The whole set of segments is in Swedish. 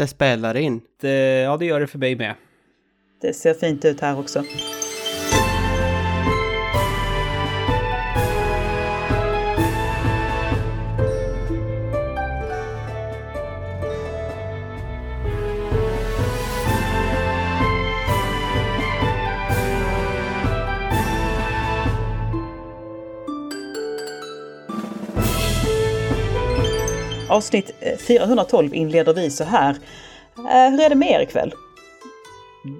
Det spelar in. Det, ja, det gör det för mig med. Det ser fint ut här också. Avsnitt eh, 412 inleder vi så här. Eh, hur är det med er ikväll?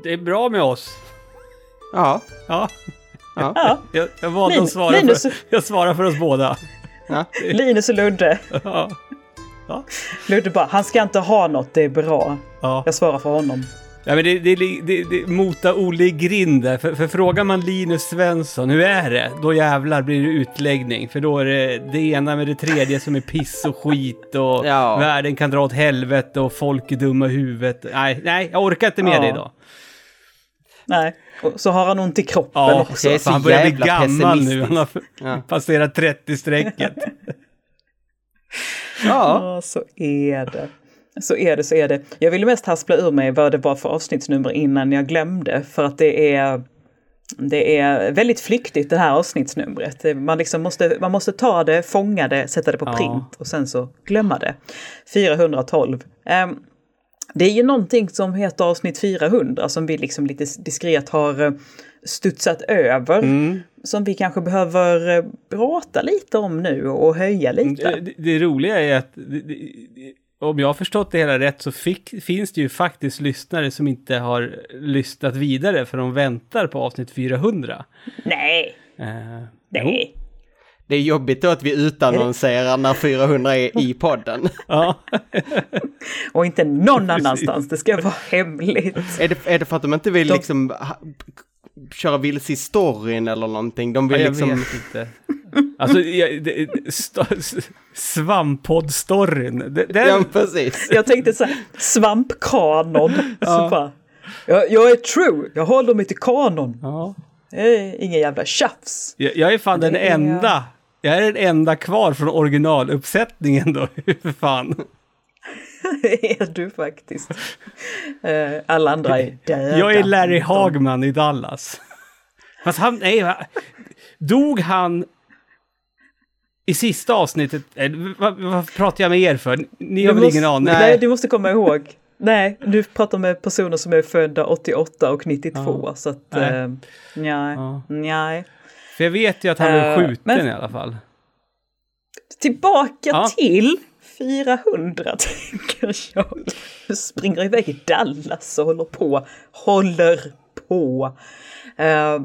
Det är bra med oss. Ja. Ja, ja. Ja, jag, jag valde Lin- att svara Linus- för, jag svarar för oss båda. ja. Linus och Ludde. Ja. Ja. Ludde bara, han ska inte ha något, det är bra. Ja. Jag svarar för honom. Ja, men det, det, det, det mota Olle i grind där. För, för frågar man Linus Svensson, hur är det? Då jävlar blir det utläggning. För då är det det ena med det tredje som är piss och skit och Ja. världen kan dra åt helvete och folk är dumma i huvudet. Nej, nej, jag orkar inte med Ja. det idag. Nej, och så har han ont i kroppen Ja, också. det är så han börjar bli gammal nu. Han har Ja. passerat 30-strecket. ja. Ja, så är det. Så är det, så är det. Jag ville mest haspla ur mig vad det var för avsnittsnummer innan jag glömde. För att det är, det är väldigt flyktigt det här avsnittsnumret. Man, liksom måste, man måste ta det, fånga det, sätta det på Ja. print och sen så glömma det. 412. Ehm, det är ju någonting som heter avsnitt 400 som vi liksom lite diskret har eh, studsat över. Mm. Som vi kanske behöver eh, prata lite om nu och höja lite. Det, det, det roliga är att det, om jag har förstått det hela rätt så fick, finns det ju faktiskt lyssnare som inte har lyssnat vidare för de väntar på avsnitt 400. Nej, Eh, nej. Det är jobbigt då att vi utannonserar när 400 är i podden. Ja, Och inte någon annanstans, det ska vara hemligt. Är det, är det för att de inte vill De- liksom ha, köra vilse i storyn eller någonting? De vill jag liksom... vet inte. Alltså, jag, det, st- Svamppodd-storyn. Det, det, Ja, precis. Jag tänkte så här, svampkanon. Så bara, jag, jag är true, jag håller mig till kanon. ja. Ingen jävla tjafs. jag, jag är fan den är- enda. Jag är den enda kvar från originaluppsättningen då, för fan. Det är du faktiskt. Eh, Alla andra är döda. Jag är Larry Hagman i Dallas. Fast han, nej, dog han i sista avsnittet? Eh, Vad, vad pratar jag med er för? Ni har väl måste- ingen aning? Nej. Du måste komma ihåg. Nej, du pratar med personer som är födda 88 och 92. Ja. Så att, Nej. eh, nej, Ja. nej. För jag vet ju att han blev Eh, skjuten men- i alla fall. Tillbaka Ja. till 400 tänker jag. Du springer iväg i Dallas och håller på, håller på. Eh,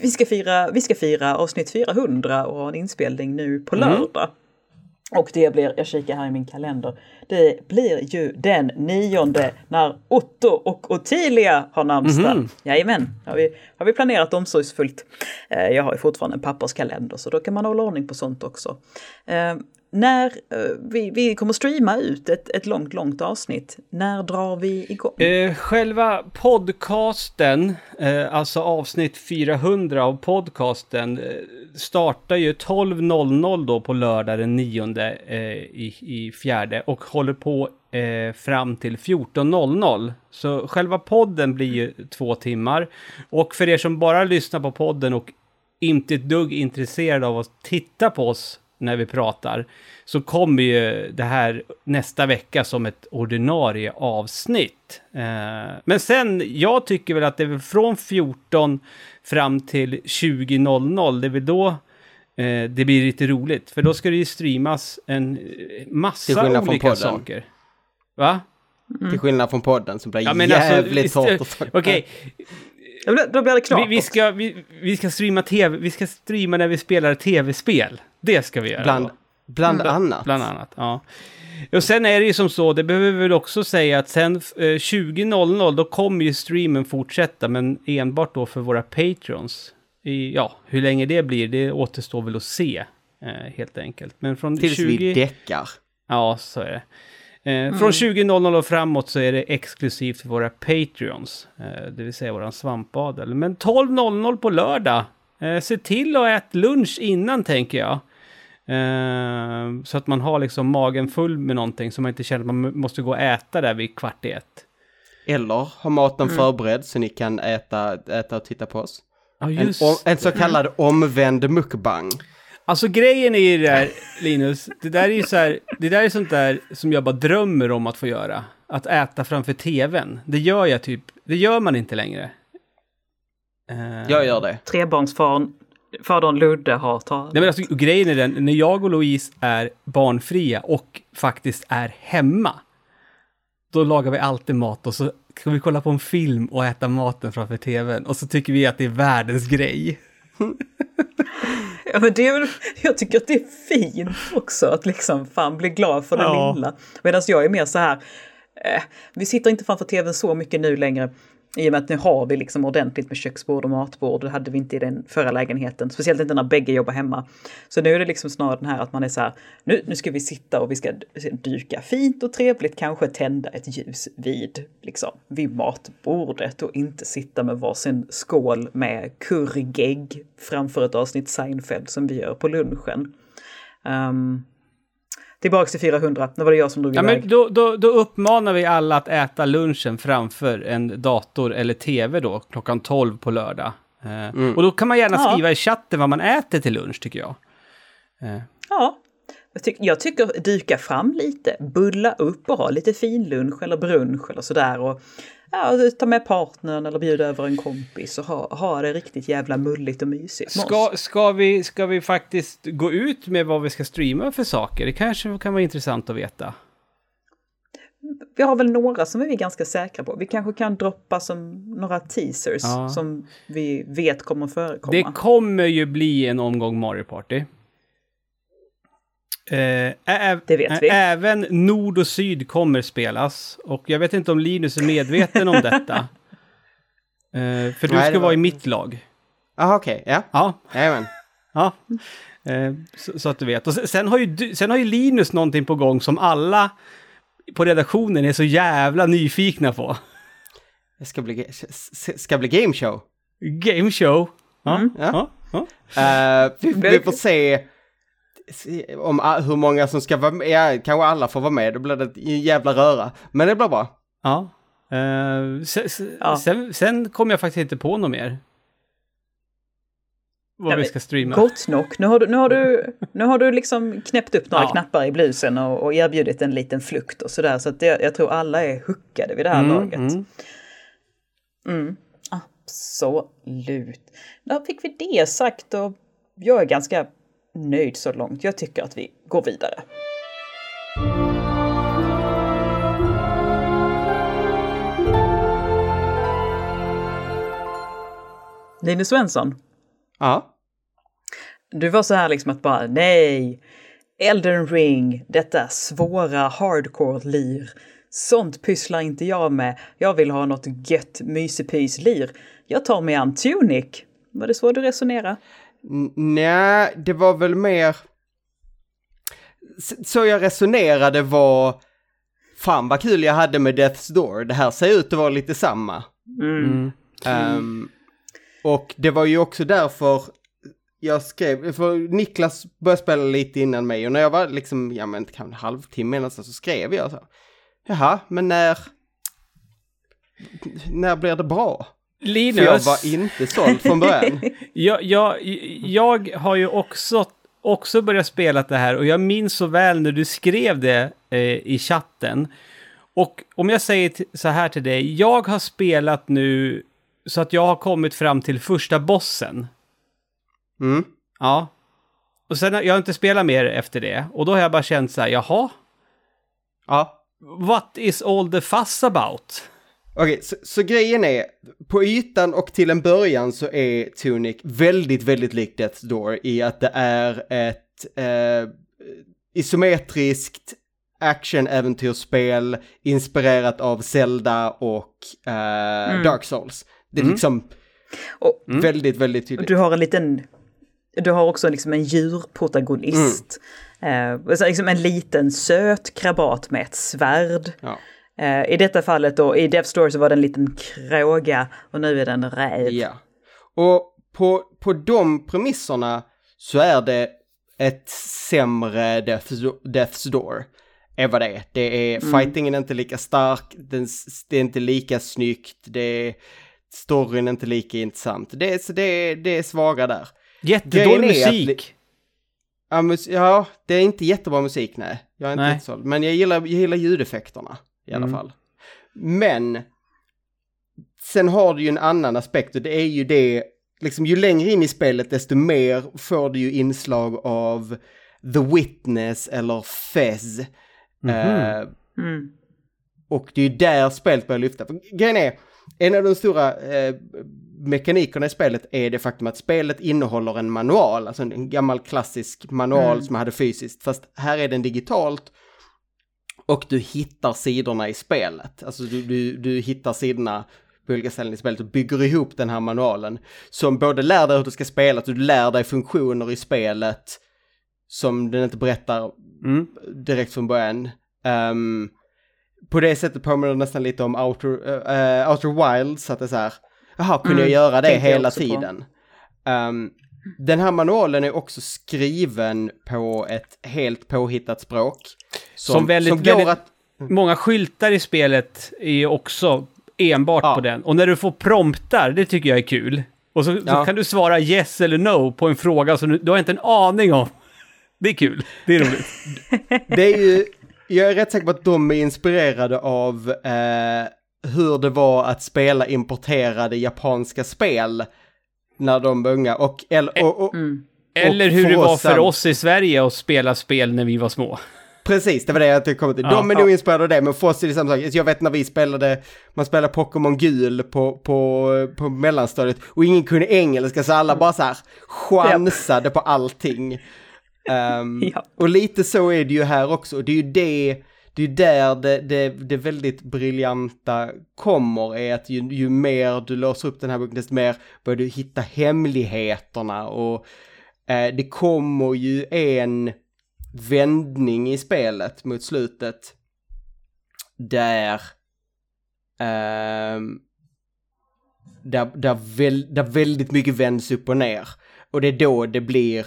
vi, ska fira, vi ska fira avsnitt 400 och ha en inspelning nu på Mm. lördag. Och det blir, jag kikar här i min kalender, det blir ju den nionde när Otto och Ottilia har namnsdag. Mhm. Jajamän, har vi, har vi planerat omsorgsfullt. Eh, jag har ju fortfarande en papperskalender så då kan man hålla ordning på sånt också. Eh, när eh, vi, vi kommer streama ut ett, ett långt, långt avsnitt, när drar vi igång? Eh, själva podcasten, eh, alltså avsnitt 400 av podcasten, eh, startar ju 12.00 då på lördag den 9 eh, i, i fjärde och håller på eh, fram till 14.00. Så själva podden blir ju två timmar. Och för er som bara lyssnar på podden och inte ett dugg intresserade av att titta på oss när vi pratar, så kommer ju det här nästa vecka som ett ordinarie avsnitt. Eh, men sen, jag tycker väl att det är från 14 fram till 20.00, det är väl då eh, det blir lite roligt. För då ska det ju streamas en massa olika podden. saker. Va? Till skillnad från podden som blir Ja, men alltså, jävligt visst, hårt att ta- Okej, Då blir- Då blir det vi, knapert. vi, ska, vi, vi ska streama tv, vi ska streama när vi spelar tv-spel. Det ska vi göra. Bland, då. bland Bla- annat. Bland annat, ja. Och sen är det ju som så, det behöver vi väl också säga att sen eh, 20.00 då kommer ju streamen fortsätta, men enbart då för våra patrons. I, ja, hur länge det blir, det återstår väl att se, eh, helt enkelt. Men från Tills 20... vi däckar. Ja, så är det. Eh, Från 20.00 och framåt så är det exklusivt för våra Patreons, eh, det vill säga våran svampbadel. Men 12.00 på lördag, eh, se till att äta lunch innan tänker jag. Eh, så att man har liksom magen full med någonting så man inte känner att man måste gå och äta där vid kvart i ett. Eller ha maten förberedd så ni kan äta, äta och titta på oss. Ja, En, en så kallad omvänd mukbang. Alltså grejen är ju det där, Linus, det där är ju så här, det där är sånt där som jag bara drömmer om att få göra. Att äta framför tvn. Det gör jag typ, det gör man inte längre. Eh, Jag gör det. Trebarnsfadern fadern Ludde har tagit. Nej men alltså grejen är den, när jag och Louise är barnfria och faktiskt är hemma, då lagar vi alltid mat och så ska vi kolla på en film och äta maten framför tvn och så tycker vi att det är världens grej. Ja, men det är, jag tycker att det är fint också att liksom fan bli glad för det Ja. lilla. Medan jag är mer så här, eh, vi sitter inte framför tvn så mycket nu längre. I och med att nu har vi liksom ordentligt med köksbord och matbord. Det hade vi inte i den förra lägenheten. Speciellt inte när bägge jobbar hemma. Så nu är det liksom snarare den här att man är så här, nu, nu ska vi sitta och vi ska dyka fint och trevligt, kanske tända ett ljus vid, liksom, vid matbordet och inte sitta med varsin skål med currygegg framför ett avsnitt Seinfeld som vi gör på lunchen. Um, tillbaks till 400, nu var det jag som drog Ja, iväg. men då, då, då uppmanar vi alla att äta lunchen framför en dator eller tv då, klockan 12 på lördag. Eh, Och då kan man gärna Ja. skriva i chatten vad man äter till lunch, tycker jag. Eh, Ja, jag, tyck, jag tycker dyka fram lite, bulla upp och ha lite finlunch eller brunch eller sådär. Och ja, ta med partnern eller bjuda över en kompis och ha, ha det riktigt jävla mulligt och mysigt. Ska, ska, vi, ska vi faktiskt gå ut med vad vi ska streama för saker? Det kanske kan vara intressant att veta. Vi har väl några som vi är ganska säkra på. Vi kanske kan droppa som några teasers Ja. som vi vet kommer förekomma. Det kommer ju bli en omgång Mario Party. Eh, Det vet vi. Även Nord och Syd kommer spelas. Och jag vet inte om Linus är medveten om detta. Eh, för du Nej, ska var- vara i mitt lag. Jaha, okej. Ja, Ja, jajamän. ja. Eh, så, så att du vet. Och sen, sen, har ju du, sen har ju Linus någonting på gång som alla på redaktionen är så jävla nyfikna på. Det ska bli, ska bli game show. Game show. Ja, Mm. ja. ja. Eh, vi, vi får se om hur många som ska vara med. Ja, kanske alla får vara med. Då blir det en jävla röra. Men det blir bra. Ja. Eh, sen, Ja. sen, sen kom jag faktiskt inte på något mer. Vad Ja, vi ska streama. Gott nog. Nu har du, nu har du, nu har du liksom knäppt upp några Ja. knappar i blusen och, och erbjudit en liten flukt och sådär. Så att det, jag tror alla är hookade vid det här Mm, laget. mm. Mm, absolut. Då fick vi det sagt och jag är ganska nöjd så långt. Jag tycker att vi går vidare. Linus Svensson, Ja. du var så här liksom att bara nej, Elden ring, detta svåra hardcore-lir. Sånt pysslar inte jag med. Jag vill ha något gött mysepys-lir. Jag tar mig an Tunic. Var det så du resonerade? Nej, det var väl mer... Så jag resonerade var... Fan vad kul jag hade med Death's Door. Det här ser ut att vara lite samma. Mm. Ehm, och det var ju också därför jag skrev, för Niklas började spela lite innan mig och när jag var liksom, ja men kanske en halvtimme nästan så skrev jag så. Jaha, men när... När blir det bra? För jag Linus, var inte såld från början. jag, jag, jag har ju också, också börjat spela det här och jag minns så väl när du skrev det eh, i chatten. Och om jag säger så här till dig, jag har spelat nu så att jag har kommit fram till första bossen. Mm. Ja. Och sen har jag inte spelat mer efter det. Och då har jag bara känt så här, jaha, Ja, what is all the fuss about? Okej, så, så grejen är, på ytan och till en början så är Tunic väldigt, väldigt likt Death's Door i att det är ett eh, isometriskt action-äventyrsspel inspirerat av Zelda och eh, Dark Souls. Det är liksom Och väldigt, väldigt tydligt. du har en liten... Du har också liksom en djurprotagonist. Eh, så liksom en liten söt krabat med ett svärd. Ja. Eh, I detta fallet då, i Death Story så var det en liten kråga och nu är det en räv. Ja. Och på, på de premisserna så är det ett sämre Death's, Death's Door. Är vad det är. Det är, Mm. fightingen är inte lika stark, den, det är inte lika snyggt, det är, storyn är inte lika intressant. Det är, så det är, det är svaga där. Jättedålig är att musik. Ja, mus- ja, det är inte jättebra musik, nej. Jag är inte Nej. Men jag gillar, jag gillar ljudeffekterna i alla Mm. fall. Men sen har du ju en annan aspekt och det är ju det, liksom ju längre in i spelet desto mer får du ju inslag av The Witness eller Fez. Mhm. Eh, Mm. och det är ju där spelet börjar lyfta. För grejen är, en av de stora eh, mekanikerna i spelet är det faktum att spelet innehåller en manual, alltså en gammal klassisk manual Mm. som man hade fysiskt, fast här är den digitalt. Och du hittar sidorna i spelet, alltså du, du, du hittar sidorna på olika ställen i spelet och bygger ihop den här manualen. Som både lär dig hur du ska spela, att du lär dig funktioner i spelet som den inte berättar Mm. direkt från början. Ehm, på det sättet påminner det nästan lite om Outer, uh, Outer Wilds, att det är så här, jaha, kunde Mm, jag göra det hela tiden? Ehm, den här manualen är också skriven på ett helt påhittat språk. Som väldigt- går väldigt- att, Många skyltar i spelet är också enbart Ja. på den. Och när du får promptar, det tycker jag är kul. Och så, så Ja. kan du svara yes eller no på en fråga som du, du har inte en aning om. Det är kul. Det är roligt. det är ju, jag är rätt säker på att de är inspirerade av eh, hur det var att spela importerade japanska spel när de var unga. Och, eller, och, och, Mm. Eller hur det var för oss i Sverige att spela spel när vi var små. Precis, det var det jag komma till. Ja, De är ja. nog inspirerade av det, men för oss är det samma sak. Jag vet när vi spelade, man spelade Pokémon gul på, på, på mellanstadiet och ingen kunde engelska så alla bara så här chansade på allting. Ehm, Ja. Och lite så är det ju här också. Och Det är ju det, det är ju där det, det, det väldigt briljanta kommer, är att ju, ju mer du låser upp den här boken, desto mer börjar du hitta hemligheterna och eh, det kommer ju en vändning i spelet mot slutet där eh, där, där, väl, där väldigt mycket vänds upp och ner. Och det är då det blir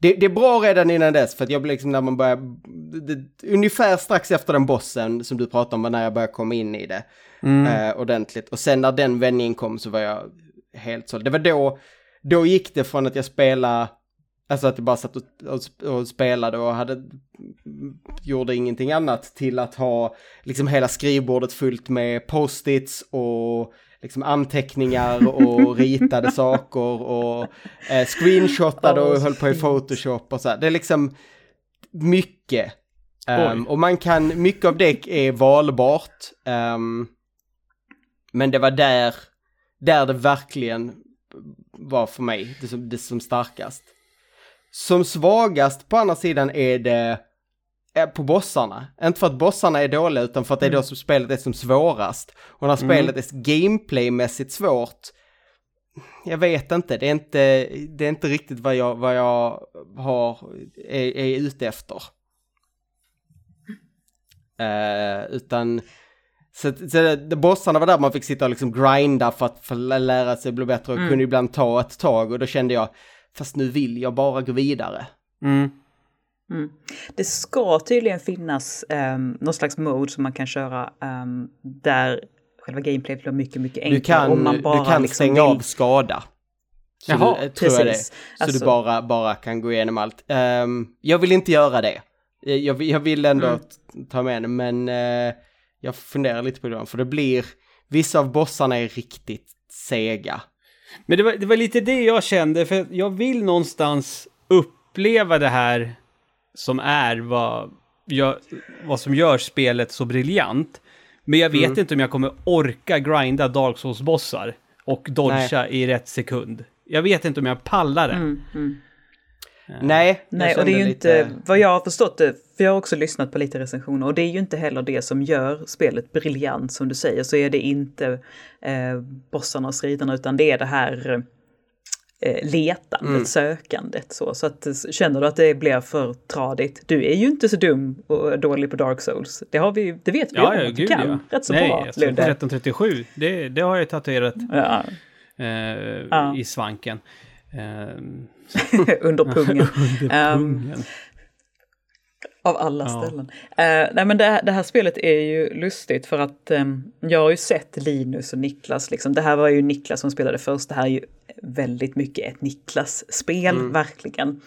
det, det är bra redan innan dess för att jag blir liksom när man börjar, det, ungefär strax efter den bossen som du pratade om var när jag började komma in i det eh, ordentligt. Och sen när den vändningen kom så var jag helt såld. Det var då, då gick det från att jag spelade, alltså att jag bara satt och, och, och spelade och hade, gjorde ingenting annat till att ha liksom hela skrivbordet fullt med post-its och liksom anteckningar och ritade saker och eh, screenshotade och höll på i. Photoshop och så här. Det är liksom mycket. Oj. och man kan, mycket av det är valbart. ehm, men det var där, där det verkligen var för mig det som, det som starkast. Som svagast på andra sidan är det på bossarna. Inte för att bossarna är dåliga utan för att det är då som spelet är som svårast. Och när spelet är gameplaymässigt svårt, jag vet inte, det är inte, det är inte riktigt vad jag, vad jag har, är, är ute efter. Eh, utan, så, så det, bossarna var där man fick sitta och liksom grinda för att för att lära sig bli bättre och Mm. kunde ibland ta ett tag och då kände jag, fast nu vill jag bara gå vidare. Mm. Mm. Det ska tydligen finnas um, någon slags mode som man kan köra ehm, där själva gameplayet blir mycket, mycket enklare. Du kan, om man bara du kan liksom stänga vill- av skada. Så Jaha, du, eh, tror jag det. precis. Så Alltså- du bara, bara kan gå igenom allt. Ehm, jag vill inte göra det. Eh, Jag, vill- jag vill ändå Mm. ta med det, men eh, jag funderar lite på det. För det blir, vissa av bossarna är riktigt sega. Men det var, det var lite det jag kände, för jag vill någonstans uppleva det här som är vad, jag, vad som gör spelet så briljant. Men jag vet Mm. inte om jag kommer orka grinda Dark Souls-bossar och dodga i rätt sekund. Jag vet inte om jag pallar det. Mm, mm. Nej, jag Nej, och det är ju kände inte, vad jag har förstått det, för jag har också lyssnat på lite recensioner, och det är ju inte heller det som gör spelet briljant som du säger, så är det inte eh, bossarna och striderna, utan det är det här eh, letandet, Mm. sökandet. Så, så att, eh, känner du att det blir för tradigt, du är ju inte så dum och dålig på Dark Souls. Det, har vi, det vet vi Ja, om, ja, att du kan ja. rätt så Nej, bra, alltså, Ludde. 1337, det, det har jag tatuerat Ja, eh, i svanken. Ehm, Under pungen. under Ehm, pungen. Av alla Ja. ställen. Eh, nej men det, det här spelet är ju lustigt för att ehm, jag har ju sett Linus och Niklas. Liksom. Det här var ju Niklas som spelade först. Det här är ju väldigt mycket ett Niklas-spel, verkligen.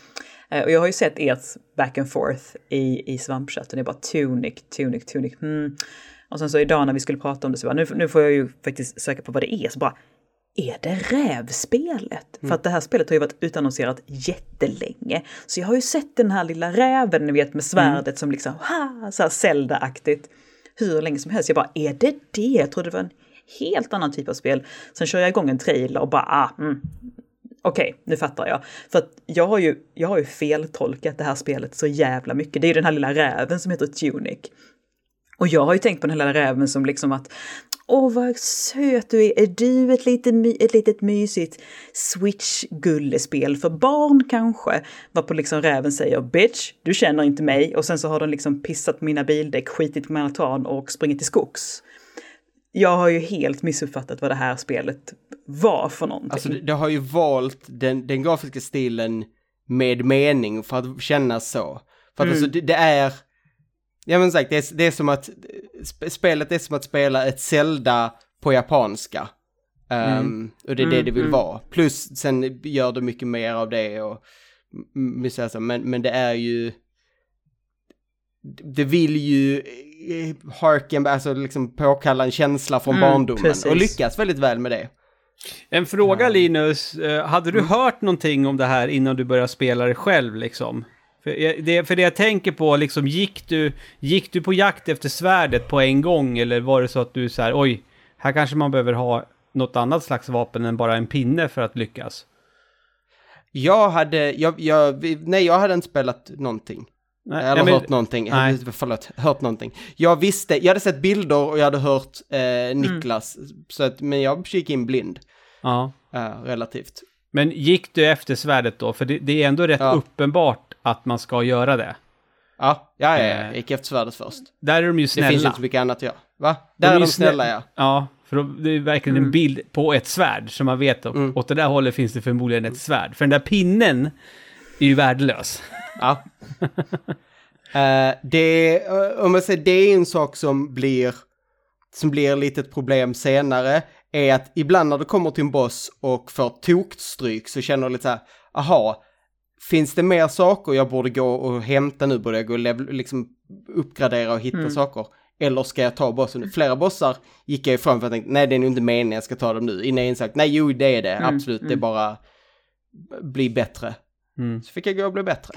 Eh, och jag har ju sett ert back and forth i, i svampchatten. Det är bara Tunic, Tunic, Tunic. Hmm. Och sen så idag när vi skulle prata om det så bara, nu, nu får jag ju faktiskt söka på vad det är. Så bara, är det rävspelet? För att det här spelet har ju varit utannonserat jättelänge. Så jag har ju sett den här lilla räven, ni vet med svärdet som liksom, ha, så här Zelda-aktigt. Hur länge som helst. Jag bara, är det det? Jag trodde det var en helt annan typ av spel. Sen kör jag igång en trailer och bara, ah, mm. Okej, nu fattar jag. För att jag har, ju, jag har ju feltolkat det här spelet så jävla mycket. Det är ju den här lilla räven som heter Tunic. Och jag har ju tänkt på den här lilla räven som liksom att Åh vad söt du är, är du ett, lite, my- ett litet mysigt switch-gullespel för barn kanske? Varpå liksom räven säger bitch, du känner inte mig och sen så har den liksom pissat på mina bildäck, skitit på min altan och sprungit till skogs. Jag har ju helt missuppfattat vad det här spelet var för någonting. Alltså det, det har ju valt den, den grafiska stilen med mening för att kännas så. För att alltså det, det är, ja men sagt, det är, det är som att, sp- spelet är som att spela ett Zelda på japanska. Ehm, och det är det det vill vara. Plus sen gör det mycket mer av det och, men, men det är ju, det vill ju eh, harken, alltså liksom påkalla en känsla från Mm, barndomen precis. och lyckas väldigt väl med det. En fråga Linus, Eh, hade Mm. du hört någonting om det här innan du började spela det själv liksom? För, det, för det jag tänker på, liksom, gick du, gick du på jakt efter svärdet på en gång eller var det så att du så här, oj, här kanske man behöver ha något annat slags vapen än bara en pinne för att lyckas? Jag hade, jag, jag, nej jag hade inte spelat någonting. Nej, Eller nej, men- hört någonting. nej. Förlåt, hört någonting. Jag visste, jag hade sett bilder och jag hade hört eh, Mm. Niklas. Så att, men jag gick in blind. Ja. eh, relativt. Men gick du efter svärdet då? För det, det är ändå rätt Ja. uppenbart att man ska göra det. Ja, ja, ja, ja. Eh. jag gick efter svärdet först. Där är de ju Det snälla. finns ju inte så mycket annat att göra. Va? Där är ju de snä- snälla ja. Ja, för de, det är verkligen en bild på ett svärd som man vet. Mm. Åt det där hållet finns det förmodligen ett svärd. För den där pinnen är ju värdelös. Ja. Eh, det, eh, om man säger det är en sak som blir, som blir lite ett problem senare, är att ibland när du kommer till en boss och får tokstryk så känner du lite så här, aha, finns det mer saker jag borde gå och hämta nu, borde jag gå och liksom uppgradera och hitta saker? Eller ska jag ta bossen? Flera bossar gick jag ifrån för att jag tänkte, nej det är nog inte meningen jag ska ta dem nu. Innan jag insåg, nej jo det är det, absolut, det är bara bli bättre. Mm. Så fick jag gå och bli bättre.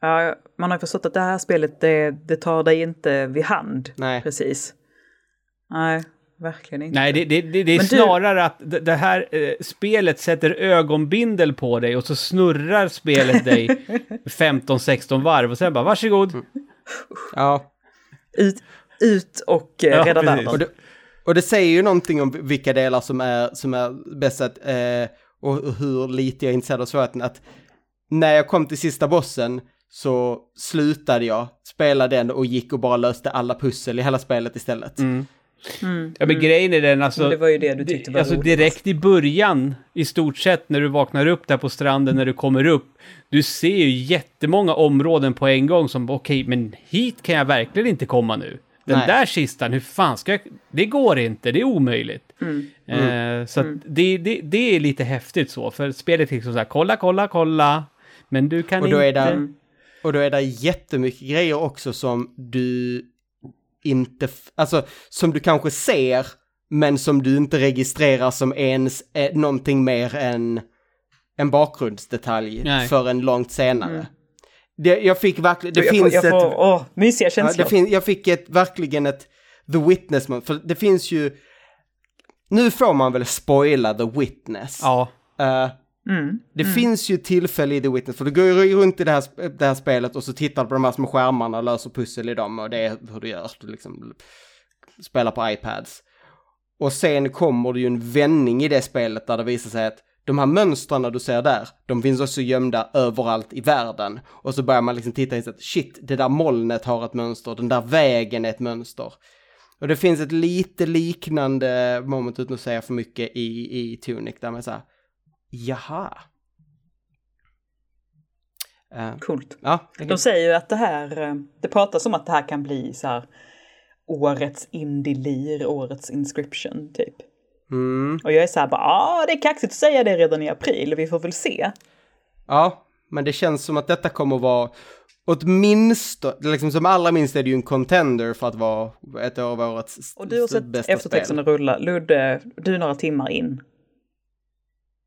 Ja, man har ju förstått att det här spelet, det, det tar dig inte vid hand. Nej. Precis. Nej, verkligen inte. Nej, det, det, det, det är Men du- snarare att det, här eh, spelet sätter ögonbindel på dig och så snurrar spelet dig 15-16 varv och sen bara varsågod. Ja. Ut, ut och eh, Ja, rädda världen. Och det, och det säger ju någonting om vilka delar som är, som är bäst att, eh, och hur lite jag är intresserad av svårigheten. Att när jag kom till sista bossen så slutade jag spela den och gick och bara löste alla pussel i hela spelet istället. Mm. Ja, men grejen är den alltså... Det var ju det du tyckte var alltså roligt. direkt i början, i stort sett, när du vaknar upp där på stranden, när du kommer upp, du ser ju jättemånga områden på en gång som, okej, men hit kan jag verkligen inte komma nu. Den Nej. där kistan, hur fan ska jag... Det går inte, det är omöjligt. Mm. Eh, så att det, det, det är lite häftigt så, för spelet är liksom så här, kolla, kolla, kolla, men du kan Och då inte... är det, och då är det jättemycket grejer också som du inte, alltså som du kanske ser, men som du inte registrerar som ens eh, någonting mer än en bakgrundsdetalj Nej. förrän långt senare. Det, jag fick verkligen, det jag finns får, jag ett... får, åh, mysiga Ja, känslor. det fin- jag fick ett, verkligen ett The Witness, moment, för det finns ju... Nu får man väl spoila The Witness. Ja, Eh, Mm. det finns ju tillfälle i The Witness, för du går ju runt i det här, det här spelet och så tittar du på de här små skärmarna och löser pussel i dem och det är hur du gör. Du liksom spelar på iPads. Och sen kommer det ju en vändning i det spelet där det visar sig att de här mönstren du ser där, de finns också gömda överallt i världen. Och så börjar man liksom titta och att shit, det där molnet har ett mönster, den där vägen är ett mönster. Och det finns ett lite liknande moment, utan att säga för mycket, i, i Tunic där man säger Jaha. Uh, Coolt. ja, De säger ju att det här, eh, det pratas om att det här kan bli så här årets indie-lir, årets inscription typ. mm, Och jag är så här bara, ah, det är kaxigt att säga det redan i april, vi får väl se. ja, men det känns som att detta kommer att vara åtminstone, liksom som allra minst är det ju en contender för att vara ett av årets Och du har sett bästa eftertexterna spel. rulla. Ludde, du är några timmar in.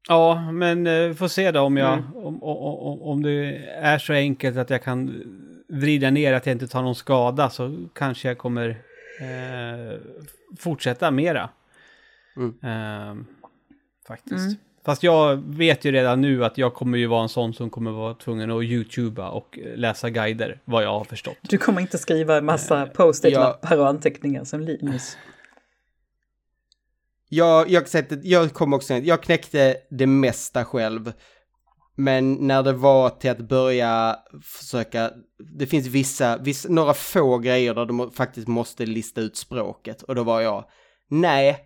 Ja, men eh, vi får se då om jag, Mm. om, om, om, det är så enkelt att jag kan vrida ner att jag inte tar någon skada så kanske jag kommer eh, fortsätta mera. Mm. Eh, faktiskt. Mm. Fast jag vet ju redan nu att jag kommer ju vara en sån som kommer vara tvungen att youtuba och eh, läsa guider, vad jag har förstått. Du kommer inte skriva en massa post-it-lappar och anteckningar som Linus. Jag, jag, jag kom också, jag knäckte det mesta själv. Men när det var till att börja försöka, det finns vissa, vissa några få grejer där må, faktiskt måste lista ut språket. Och då var jag, nej,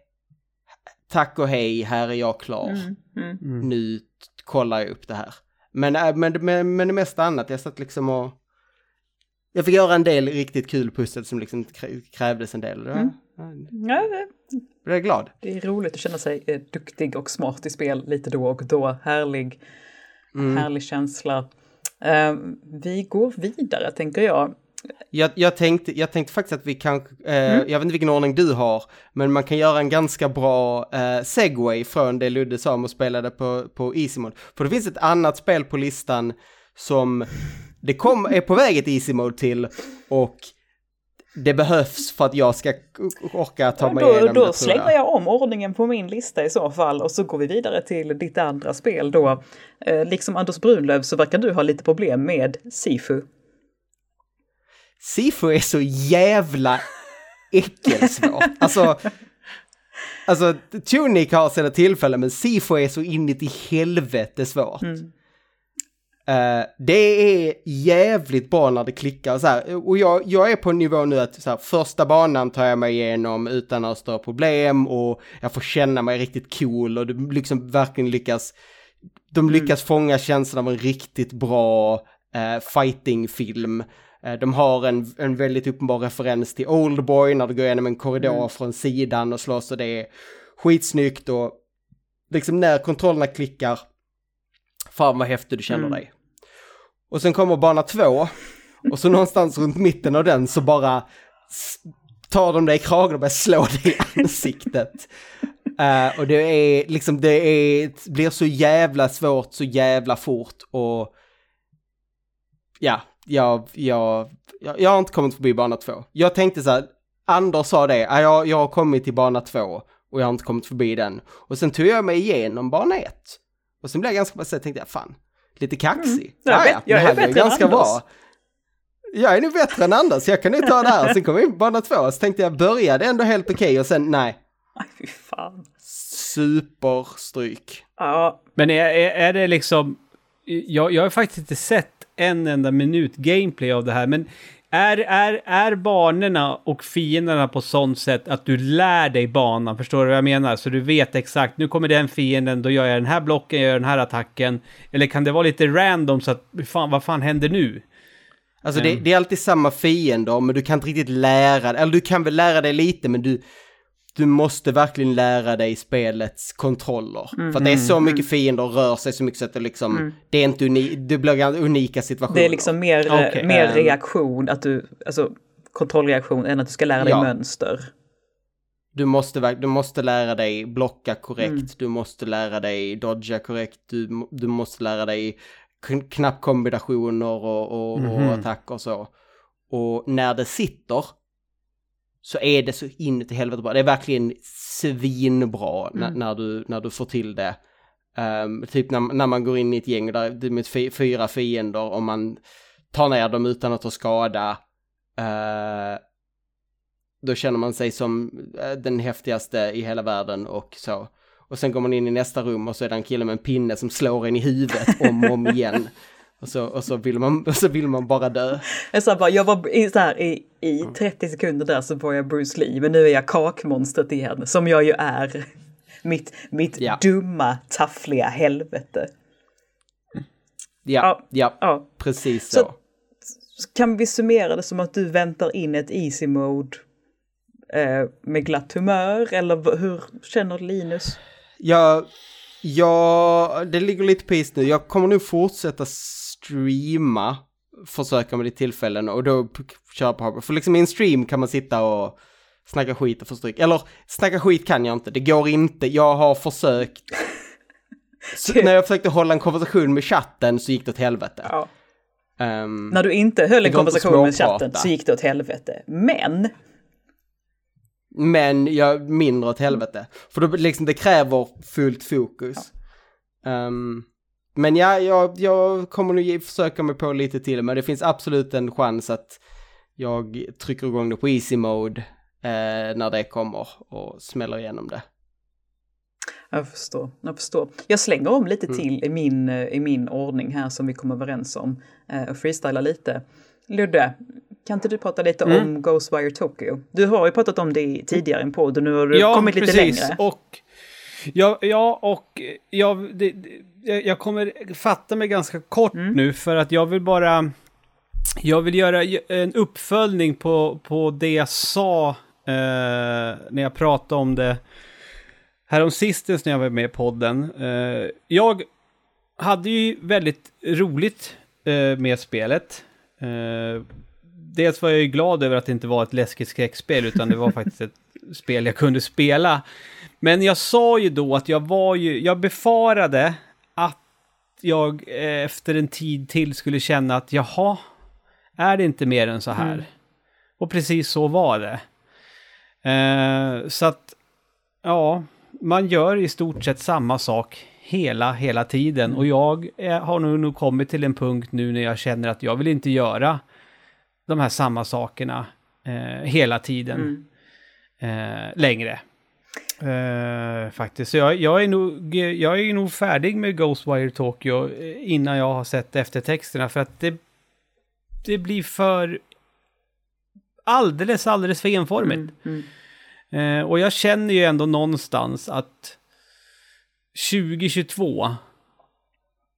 tack och hej, här är jag klar. Mm, mm. Mm. Nu kollar jag upp det här. Men, äh, men, men, men det mesta annat, jag satt liksom och... Jag fick göra en del riktigt kul pussel som liksom krä- krävdes en del. Mm. Ja, det- Jag är glad. det är roligt att känna sig eh, duktig och smart i spel lite då och då. Härlig, Mm. härlig känsla. Eh, vi går vidare, tänker jag. Jag, jag, tänkte, jag tänkte faktiskt att vi kanske, eh, jag vet inte vilken ordning du har, men man kan göra en ganska bra eh, segway från det Ludde sa om att spela det på, på Easy Mode. För det finns ett annat spel på listan som det kom, är på väg ett Easy Mode till och det behövs för att jag ska orka ta mig då igenom då det slänger jag om ordningen på min lista i så fall och så går vi vidare till ditt andra spel då. Eh, liksom Anders Brunlöv så verkar du ha lite problem med Sifu. Sifu är så jävla äckelsvårt. Alltså, alltså Tunic har sina tillfällen men Sifu är så inuti helvete svårt. Mm. Eh, det är jävligt bra när det klickar så här. Och jag, jag är på en nivå nu att så här, första banan tar jag mig igenom utan några större problem och jag får känna mig riktigt cool och det liksom verkligen lyckas. De lyckas fånga känslan av en riktigt bra uh, fightingfilm. Eh, de har en, en väldigt uppenbar referens till Oldboy när du går igenom en korridor från sidan och slåss och det är skitsnyggt och liksom när kontrollerna klickar, fan vad häftig du känner Mm. dig. Och sen kommer bana två och så någonstans runt mitten av den så bara tar de dig i kragen och börjar slå dig i ansiktet. Uh, och det är liksom, det är, blir så jävla svårt så jävla fort och ja, jag, jag, jag, jag har inte kommit förbi bana två. Jag tänkte så här, Anders sa det, jag, jag har kommit till bana två och jag har inte kommit förbi den. Och sen tog jag mig igenom bana ett. Och sen blev jag ganska, så tänkte jag, fan, lite kaxig. Jag är Ja, jag det är bättre än ganska Anders. bra. Jag är nog bättre än Anders, jag kan ju ta det här. Sen kom jag in på bana två, så tänkte jag, började ändå helt okej och sen nej, Aj, fy fan. superstryk. Ja, Men är, är, är det liksom... Jag, jag har faktiskt inte sett en enda minut gameplay av det här, men är, är, är banorna och fienderna på sånt sätt att du lär dig banan? Förstår du vad jag menar? Så du vet exakt, nu kommer den fienden, då gör jag den här blocken, jag gör den här attacken. Eller kan det vara lite random så att, fan, vad fan händer nu? Alltså det, det är alltid samma fiender, men du kan inte riktigt lära dig, eller du kan väl lära dig lite, men du, du måste verkligen lära dig spelets kontroller. För att det är så mycket fiender och rör sig så mycket så att det liksom, det är inte uni, det blir unika situationer. det är liksom mer, eh, Okej, mer ehm. reaktion, att du, alltså kontrollreaktion än att du ska lära dig Ja. mönster. Du måste, du måste lära dig blocka korrekt, du måste lära dig dodga korrekt, du, du måste lära dig kn- knappkombinationer och, och, Mhm. och attacker och så. Och när det sitter så är det så inuti helvete bra. Det är verkligen svinbra när, när, du, när du får till det. Ehm, typ när, när man går in i ett gäng där det är fyra fiender och man tar ner dem utan att ta skada. eh, då känner man sig som eh, den häftigaste i hela världen och så. Och sen går man in i nästa rum och så är det en kille med en pinne som slår en i huvudet om och om igen. Och så, och så, vill, man, och så vill man bara dö. Jag, sa bara, jag var i, så här, i, i 30 sekunder där så var jag Bruce Lee, men nu är jag kakmonstret igen, som jag ju är Mitt, mitt Ja. dumma, taffliga helvete. Ja, ja, Ja. precis Så- så. Kan vi summera det som att du väntar in ett easy mode eh, med glatt humör? Eller hur känner Linus? Jag, jag, det ligger lite på is nu. Jag kommer nog fortsätta streama, försöka med det tillfällen och då köra på Hardware. För liksom i en stream kan man sitta och snacka skit och få stryk. Eller snacka skit kan jag inte, det går inte. Jag har försökt. När jag försökte hålla en konversation med chatten så gick det åt helvete. Ja. Ehm, När du inte höll en konversation med chatten så gick det åt helvete. Men, Men jag mindre åt helvete. För då, liksom, det kräver fullt fokus. Ehm, men ja, jag, jag kommer nog försöka mig på lite till. Men det finns absolut en chans att jag trycker igång det på easy mode eh, när det kommer och smäller igenom det. jag förstår, jag förstår. Jag slänger om lite till i min, eh, i min ordning här som vi kom överens om eh, och freestylar lite. Ludde, kan inte du prata lite om Ghostwire Tokyo? Du har ju pratat om det tidigare i en podd och nu har du kommit lite längre. Och, ja, ja, och jag, det, jag kommer fatta mig ganska kort Mm. nu för att jag vill bara... Jag vill göra en uppföljning på, på det jag sa eh, när jag pratade om det härom sistens när jag var med i podden. Eh, jag hade ju väldigt roligt eh, med spelet. Eh, dels var jag ju glad över att det inte var ett läskigt skräckspel, utan det var faktiskt ett spel jag kunde spela. Men jag sa ju då att jag var ju, jag befarade att jag eh, efter en tid till skulle känna att jaha, är det inte mer än så här? Och precis så var det. Eh, så att, ja, man gör i stort sett samma sak hela, hela tiden. Och jag eh, har nog, nog kommit till en punkt nu när jag känner att jag vill inte göra de här samma sakerna eh, hela tiden eh, längre. Eh, faktiskt. Så jag, jag, är nog, jag är nog färdig med Ghostwire Tokyo eh, innan jag har sett eftertexterna för att det, det blir för alldeles, alldeles för enformigt. Mm. Eh, och jag känner ju ändå någonstans att 2022,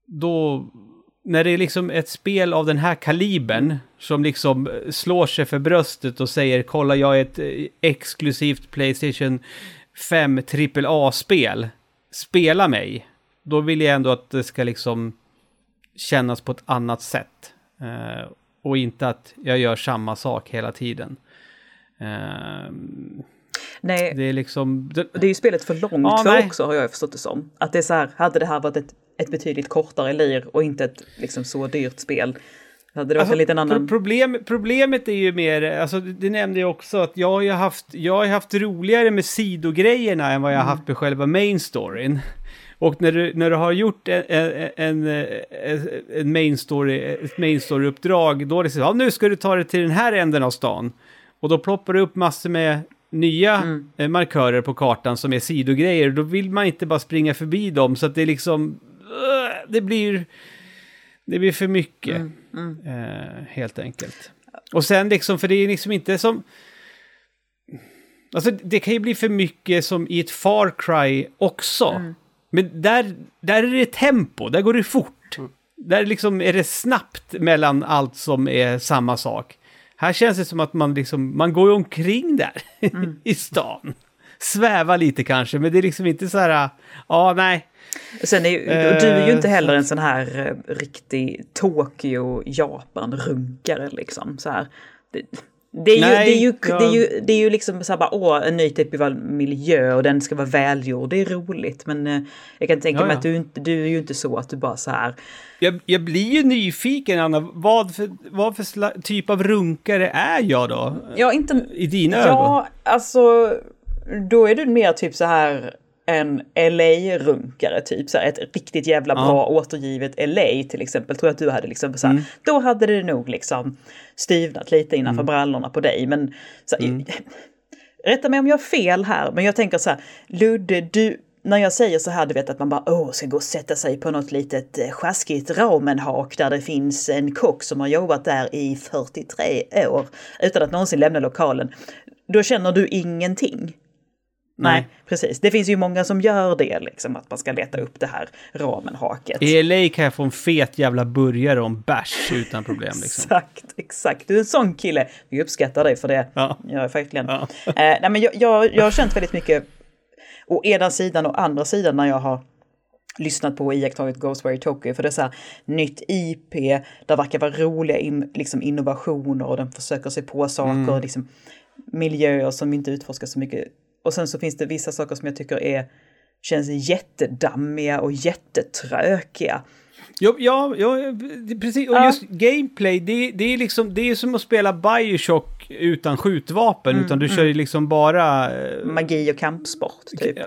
då, när det är liksom ett spel av den här kalibern som liksom slår sig för bröstet och säger kolla jag är ett eh, exklusivt Playstation 5 AAA-spel, spela mig. Då vill jag ändå att det ska liksom kännas på ett annat sätt. Eh, och inte att jag gör samma sak hela tiden. Eh, Nej, det är liksom... Det, det är ju spelet för långt Ja, för nej. också har jag förstått det som. Att det är så här, hade det här varit ett, ett betydligt kortare lir och inte ett liksom så dyrt spel. Hade det Alltså, en liten annan... problem, problemet är ju mer, alltså det nämnde jag också, att jag har ju haft, jag har haft roligare med sidogrejerna än vad jag har Mm. haft med själva main storyn. Och när du, när du har gjort en, en, en, main story, ett main story-uppdrag, då är det så ja, nu ska du ta dig till den här änden av stan. Och då ploppar det upp massor med nya Mm. eh, markörer på kartan som är sidogrejer. Då vill man inte bara springa förbi dem, så att det är liksom, det blir, det blir för mycket. Mm, Eh, helt enkelt. Och sen liksom, för det är liksom inte som... Alltså det kan ju bli för mycket som i ett Far Cry också. Men där, där är det tempo, där går det fort. Där liksom är det snabbt mellan allt som är samma sak. Här känns det som att man liksom, man går omkring där i stan. Svävar lite kanske, men det är liksom inte så här, ja nej, Sen är och du är ju inte Eh, heller en sån här eh, riktig Tokyo-Japan-runkare liksom. Så här. Det, det, är ju, det, är ju, jag- det, är ju, det är ju liksom så här bara, åh, en ny typ av miljö och den ska vara välgjord. Det är roligt, men eh, jag kan tänka Ja, mig ja. att du, inte, du är ju inte så att du bara så här, Jag, jag blir ju nyfiken, Anna. Vad för, vad för typ av runkare är jag då? ja inte, I dina ögon? ja, alltså, då är du mer typ så här en LA-runkare, typ så här, ett riktigt jävla Ja. bra återgivet LA till exempel. Tror jag att du hade liksom så här, Mm. då hade det nog liksom styvnat lite innanför brallorna på dig. Men så här, Mm. rätta mig om jag har fel här, men jag tänker så här, Ludde, du, när jag säger så här, du vet att man bara åh, ska gå och sätta sig på något litet eh, sjaskigt ramenhak där det finns en kock som har jobbat där i 43 år utan att någonsin lämna lokalen. Då känner du ingenting. Nej, precis. Det finns ju många som gör det, liksom, att man ska leta upp det här ramenhaket. I LA kan jag få en fet jävla burgare om bärs utan problem. Liksom. Exakt, exakt. Du är en sån kille. Vi uppskattar dig för det. Ja. Ja, verkligen. Ja. Eh, nej, men jag, jag, jag har känt väldigt mycket å ena sidan och andra sidan när jag har lyssnat på och iakttagit Ghostwire Tokyo. För det är så här nytt IP, där verkar vara roliga in, liksom innovationer och den försöker sig på saker, Mm. liksom miljöer som inte utforskas så mycket. Och sen så finns det vissa saker som jag tycker är känns jättedammiga och jättetrökiga. Ja, ja, ja precis. Och Ja. just gameplay, det, det är liksom, det är som att spela Bioshock utan skjutvapen, Mm, utan du kör ju liksom bara... eh, Magi och kampsport, typ.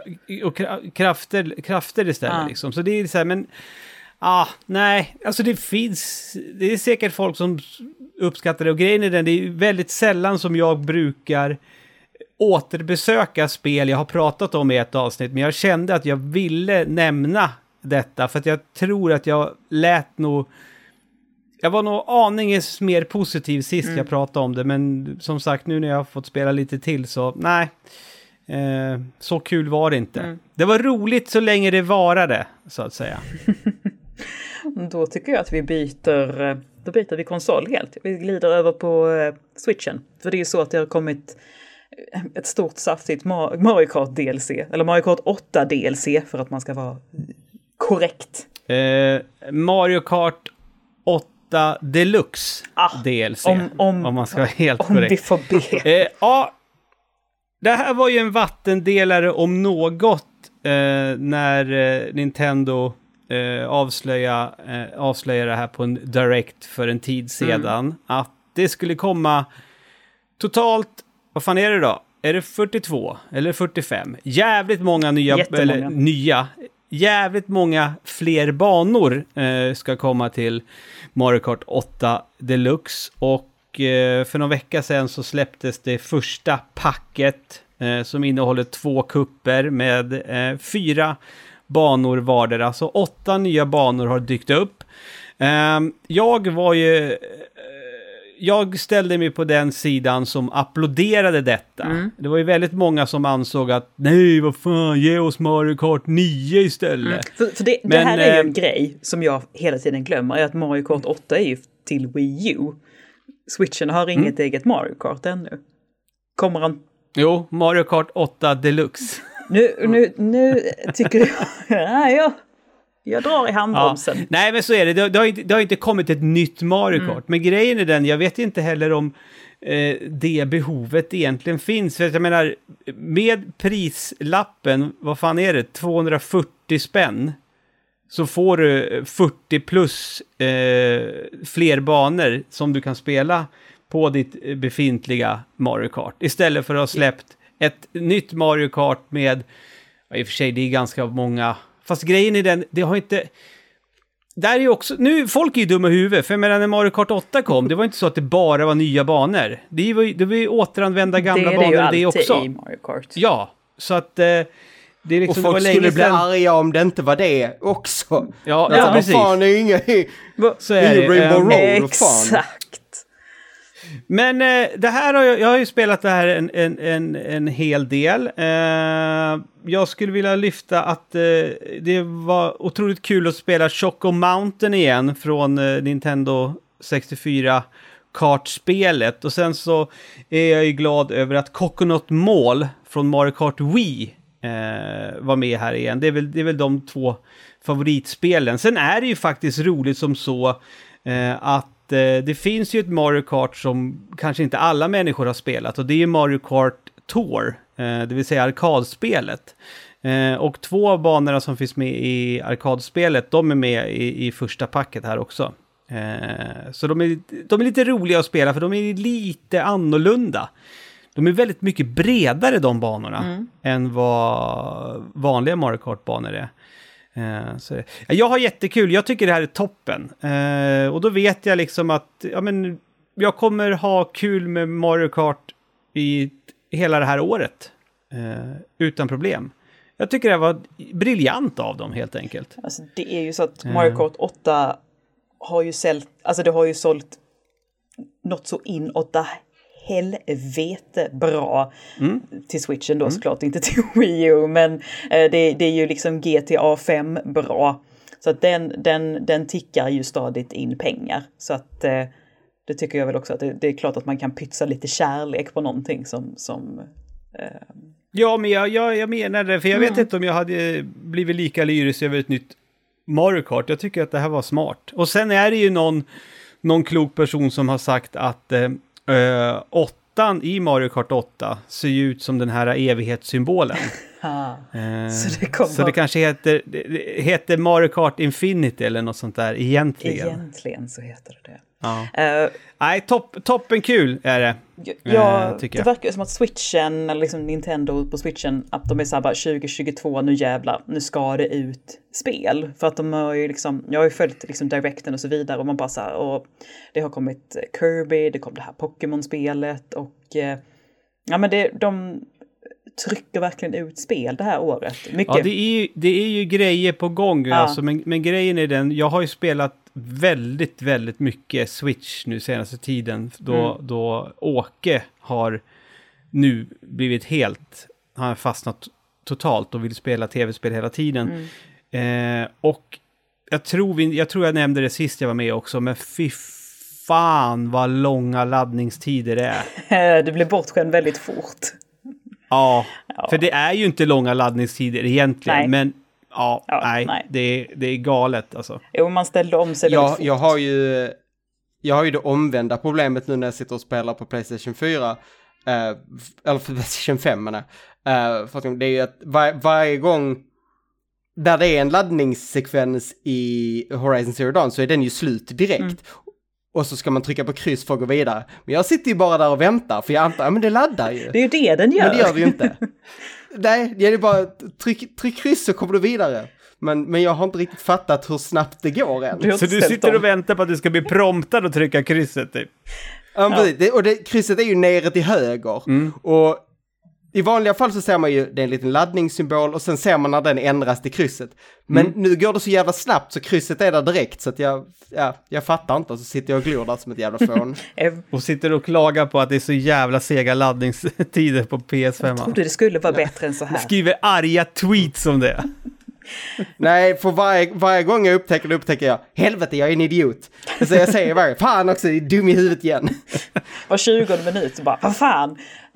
och kra- krafter, krafter istället Ja. liksom. Så det är så här, men... Ah, nej, alltså det finns... Det är säkert folk som uppskattar det. Och grejen är den, det är väldigt sällan som jag brukar återbesöka spel jag har pratat om i ett avsnitt. Men jag kände att jag ville nämna detta, för att jag tror att jag lät nog... Jag var nog aningens mer positiv sist jag pratade om det, men som sagt nu när jag har fått spela lite till så nej. Eh, så kul var det inte. Det var roligt så länge det varade, så att säga. Då tycker jag att vi byter, eh, då byter vi konsol helt. Vi glider över på eh, switchen. För det är ju så att det har kommit ett stort saftigt Ma- Mario Kart DLC, eller Mario Kart 8 DLC för att man ska vara korrekt. Eh, Mario Kart 8 Deluxe Ah, DLC, om- om- man ska vara helt Om korrekt. vi får be. Eh, ja, det här var ju en vattendelare om något eh, när eh, Nintendo eh, avslöja, eh, avslöjade det här på en Direct för en tid sedan. Att det skulle komma totalt, vad fan är det då? Är det 42 eller 45? Jävligt många nya, Jättemånga. eller nya, jävligt många fler banor eh, ska komma till Mario Kart 8 Deluxe. Och eh, för någon vecka sedan så släpptes det första packet eh, som innehåller två kupper med eh, fyra banor vardera. Så åtta nya banor har dykt upp. Ehm, jag var ju... Jag ställde mig på den sidan som applåderade detta. Mm. Det var ju väldigt många som ansåg att nej, vad fan, ge oss Mario Kart 9 istället. För, för det, det Men, här är ju en grej som jag hela tiden glömmer, är att Mario Kart 8 är ju till Wii U. Switchen har inget eget Mario Kart ännu. Kommer han... Jo, Mario Kart 8 Deluxe. Nu, nu, nu tycker jag... Ja, jag, jag drar i Ja. handbromsen. Nej, men så är det. Det, det, har inte, det har inte kommit ett nytt Mario Mm. Kart. Men grejen är den, jag vet inte heller om eh, det behovet egentligen finns. För jag menar, med prislappen, vad fan är det, 240 spänn, så får du 40 plus eh, fler banor som du kan spela på ditt befintliga Mario Kart. Istället för att ha släppt ett nytt Mario Kart med, ja, i och för sig det är ganska många, fast grejen är den, det har inte, där är ju också, nu, folk är ju dumma i huvudet, för jag menar när Mario Kart 8 kom, det var inte så att det bara var nya banor. Det var ju, det var ju återanvända gamla det är banor det ju det också. i Mario Kart. Ja, så att eh, det är liksom, Och folk skulle bli arga om det inte var det också. Ja, Ja, ja vad precis. fan, det är inga... Så är det. Rainbow Ehm, Road. Exakt. Men eh, det här har jag, jag har ju spelat det här en, en, en, en hel del. Eh, jag skulle vilja lyfta att eh, det var otroligt kul att spela Choco Mountain igen från eh, Nintendo 64 kartspelet. Och sen så är jag ju glad över att Coconut Mall från Mario Kart Wii eh, var med här igen. Det är, väl, det är väl de två favoritspelen. Sen är det ju faktiskt roligt som så eh, att eh, det finns ju ett Mario Kart som kanske inte alla människor har spelat och det är ju Mario Kart Tour, eh, det vill säga arkadspelet. Eh, och två av banorna som finns med i arkadspelet, de är med i, i första packet här också. Eh, så de är, de är lite roliga att spela för de är lite annorlunda. De är väldigt mycket bredare de banorna än vad vanliga Mario Kart-banor är. Eh, så, jag har jättekul, jag tycker det här är toppen. Eh, och då vet jag liksom att ja, men, jag kommer ha kul med Mario Kart i hela det här året. Eh, utan problem. Jag tycker det här var briljant av dem helt enkelt. Alltså, det är ju så att Mario Kart 8 har ju sålt, alltså det har ju sålt något så inåt helvete bra. Till switchen då såklart, inte till Wii U, men eh, det, det är ju liksom GTA 5 bra. Så att den, den, den tickar ju stadigt in pengar. Så att eh, det tycker jag väl också att det, det är klart att man kan pytsa lite kärlek på någonting som, som Ja, men jag, jag, jag menar det, för jag vet inte om jag hade blivit lika lyrisk över ett nytt Mario Kart. Jag tycker att det här var smart. Och sen är det ju någon, någon klok person som har sagt att eh, Uh, åttan i Mario Kart 8 ser ju ut som den här evighetssymbolen. ah, Eh, Så det kommer- så det kanske heter, det- heter Mario Kart Infinity eller något sånt där egentligen. egentligen så heter det det. Ja. Eh, Nej, topp, toppen kul är det. Ja, tycker det jag. verkar som att switchen, eller liksom Nintendo på switchen, att de är så här bara 2022, nu jävlar, nu ska det ut spel. För att de har ju liksom, jag har ju följt liksom directen och så vidare och man bara så här, och det har kommit Kirby, det kom det här Pokémon-spelet och eh, ja men det, de trycker verkligen ut spel det här året. Mycket. Ja, det är, ju, det är ju grejer på gång, Ja. alltså, men, men grejen är den, jag har ju spelat väldigt, väldigt mycket Switch nu senaste tiden, då, Mm. då Åke har nu blivit helt, han har fastnat totalt och vill spela tv-spel hela tiden. Mm. Eh, och jag tror, vi, jag tror jag nämnde det sist jag var med också, men fy fan vad långa laddningstider det är. du blir bortskämd väldigt fort. Ja, för det är ju inte långa laddningstider egentligen, Nej. men ja, Ja, nej, nej. Det, är, det är galet alltså. Jo, man ställde om sig väldigt Jag, fort. jag har ju... Jag har ju det omvända problemet nu när jag sitter och spelar på Playstation 4. eh, eller Playstation 5 menar jag. Eh, för det är ju att var, varje gång där det är en laddningssekvens i Horizon Zero Dawn så är den ju slut direkt. Mm. Och så ska man trycka på kryss för att gå vidare. Men jag sitter ju bara där och väntar för jag antar, ja men det laddar ju. Det är ju det den gör. Men det gör det ju inte. Nej, det är bara tryck, tryck kryss så kommer du vidare. Men, men jag har inte riktigt fattat hur snabbt det går än. Du Så du sitter om. och väntar på att du ska bli promptad och trycka krysset typ? Ja, men precis. Det, och det, krysset är ju nere till höger. Mm. Och i vanliga fall så ser man ju, det är en liten laddningssymbol och sen ser man när den ändras till krysset. Men Mm. nu går det så jävla snabbt så krysset är där direkt så att jag, ja, jag fattar inte och så sitter jag och glor där som ett jävla fån. Jag Och sitter och klagar på att det är så jävla sega laddningstider på PS5. trodde det skulle vara bättre än så här. Skriver arga tweets om det. Nej, för varje, varje gång jag upptäcker det upptäcker jag, helvete jag är en idiot. Så jag säger varje, fan också, jag är dum i huvudet igen. Var 20 minut bara, vad fan.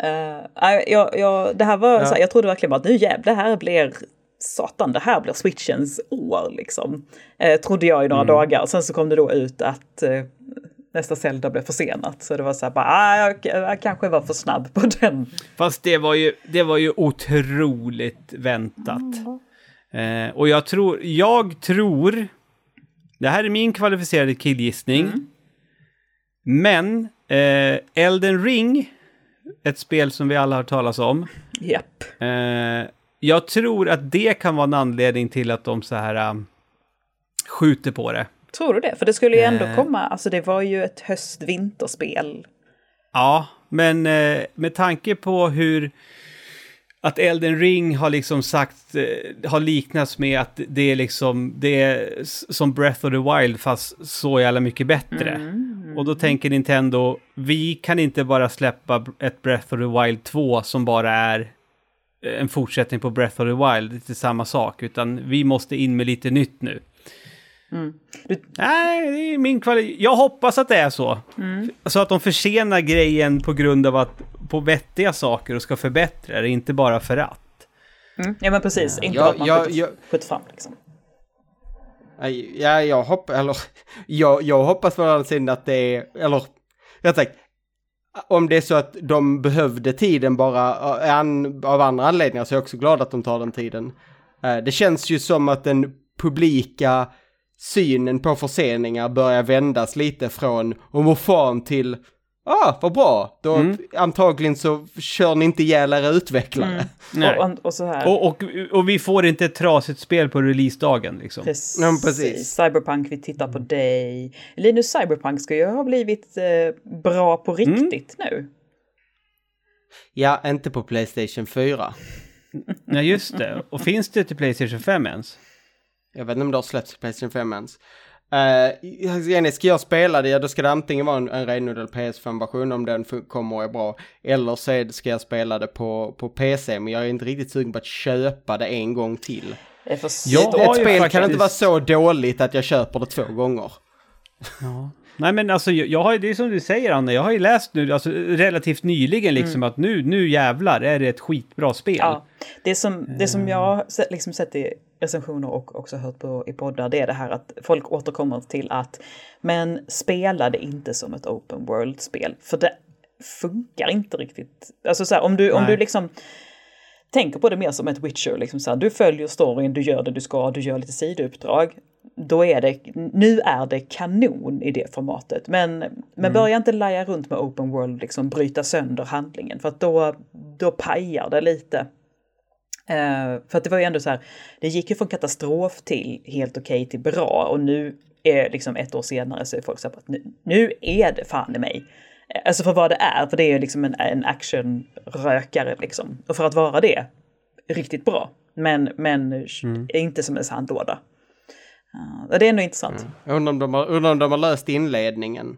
Uh, jag, jag, det här var, så här, jag trodde verkligen bara att nu jävlar, det här blir satan, det här blir switchens år liksom. Eh, trodde jag i några dagar. Sen så kom det då ut att eh, nästa Zelda blev försenat. Så det var så här bara, ah, jag, jag kanske var för snabb på den. Fast det var ju, det var ju otroligt väntat. Eh, och jag tror, jag tror, det här är min kvalificerade killgissning. Men eh, Elden Ring, ett spel som vi alla har talas om. Japp. Eh, jag tror att det kan vara en anledning till att de så här um, skjuter på det. Tror du det? För det skulle ju ändå Eh. komma, alltså det var ju ett höst-vinterspel. Ja, men eh, med tanke på hur att Elden Ring har liksom sagt, eh, har liknats med att det är liksom, det är som Breath of the Wild fast så jävla mycket bättre. Och då tänker Nintendo, vi kan inte bara släppa ett Breath of the Wild 2 som bara är eh, en fortsättning på Breath of the Wild, det är samma sak, utan vi måste in med lite nytt nu. Du- Nej, det är min kvalitet. Jag hoppas att det är så. Så att de försenar grejen på grund av att på vettiga saker och ska förbättra det, inte bara för att. Mm. Ja men precis, inte Ja, att man ja, skjuter, ja. skjuter fram liksom. Ja, jag hoppas, eller jag, jag hoppas på den sidan att det är, eller rätt sagt, om det är så att de behövde tiden bara eh, an, av andra anledningar så är jag också glad att de tar den tiden. Eh, Det känns ju som att den publika synen på förseningar börjar vändas lite från om vad fan till ah, vad bra, då antagligen så kör ni inte ihjäl era utvecklare. Nej. Och, och, och så här. Och, och, och vi får inte ett trasigt spel på releasedagen liksom. Precis. Ja, precis. Cyberpunk, vi tittar på dig. Linus, Cyberpunk ska ju ha blivit eh, bra på riktigt nu. Ja, inte på Playstation 4. Nej, just det. Och finns det till Playstation 5 ens? Jag vet inte om det har släppts på Playstation 5 ens. Uh, ska jag spela det, ja då ska det antingen vara en, en renodlad PS5-version om den kommer och är bra. Eller så ska jag spela det på, på PC, men jag är inte riktigt sugen på att köpa det en gång till. För... ett, spel faktiskt... kan inte vara så dåligt att jag köper det två gånger. Ja. Nej men alltså jag har det är som du säger Anna, jag har ju läst nu alltså, relativt nyligen liksom mm. att nu, nu jävlar är det ett skitbra spel. Ja, det som, det som jag har liksom sett i recensioner och också hört på i poddar det är det här att folk återkommer till att men spela det inte som ett open world-spel för det funkar inte riktigt. Alltså så här, om du, om du liksom tänker på det mer som ett Witcher, liksom så här, du följer storyn, du gör det du ska, du gör lite sidouppdrag då är det, nu är det kanon i det formatet. Men, men mm. börja inte laja runt med open world, liksom bryta sönder handlingen för att då, då pajar det lite. Uh, för att det var ju ändå så här, det gick ju från katastrof till helt okej okay till bra och nu är liksom ett år senare så är folk så här att nu, nu är det fan i mig. Alltså för vad det är, för det är liksom en, en actionrökare liksom. Och för att vara det, riktigt bra. Men, men mm. inte som en sandlåda. Uh, det är ändå intressant. Mm. Jag undrar om, de har, undrar om de har löst inledningen.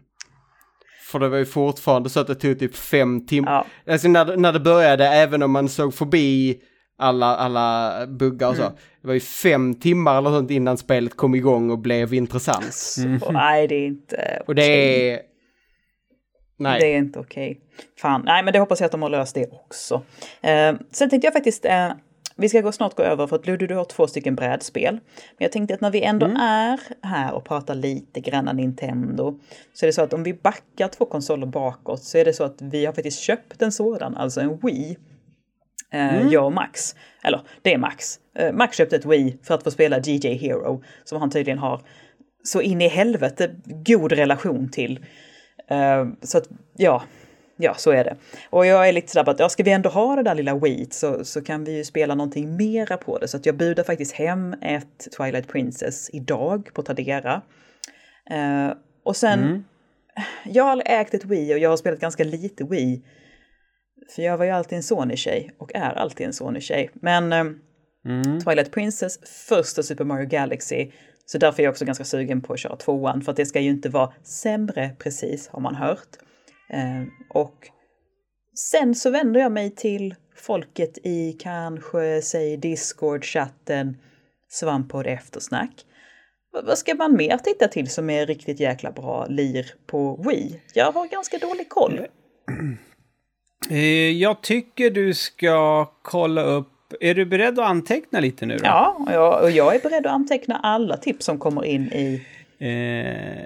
För det var ju fortfarande så att det tog typ fem timmar. Ja. Alltså när, när det började, även om man såg förbi alla, alla buggar och så. Mm. Det var ju fem timmar eller sånt innan spelet kom igång och blev intressant. Mm. Nej, det är inte. Och det är... Nej. Det är inte okej. Okay. Fan, nej men det hoppas jag att de har löst det också. Uh, sen tänkte jag faktiskt uh, vi ska gå snart gå över för att Ludde, du har två stycken brädspel. Men jag tänkte att när vi ändå mm. är här och pratar lite granna Nintendo så är det så att om vi backar två konsoler bakåt så är det så att vi har faktiskt köpt en sådan, alltså en Wii. Eh, mm. Jag och Max. Eller det är Max. Eh, Max köpte ett Wii för att få spela DJ Hero som han tydligen har så in i helvete god relation till. Eh, så att ja, Ja, så är det. Och jag är lite sådär att, ja, ska vi ändå ha det där lilla Wheat så, så kan vi ju spela någonting mera på det. Så att jag budar faktiskt hem ett Twilight Princess idag på Tradera. Uh, och sen, mm. jag har ägt ett Wii och jag har spelat ganska lite Wii. För jag var ju alltid en Sony-tjej och är alltid en Sony-tjej. Men uh, mm. Twilight Princess, första Super Mario Galaxy, så därför är jag också ganska sugen på att köra tvåan, för att det ska ju inte vara sämre precis, har man hört. Eh, och sen så vänder jag mig till folket i kanske, säg Discord-chatten, Svamppodd eftersnack. Vad ska man mer titta till som är riktigt jäkla bra lir på Wii? Jag har ganska dålig koll. Eh, jag tycker du ska kolla upp är du beredd att anteckna lite nu? Då? Ja, och jag är beredd att anteckna alla tips som kommer in i... Eh,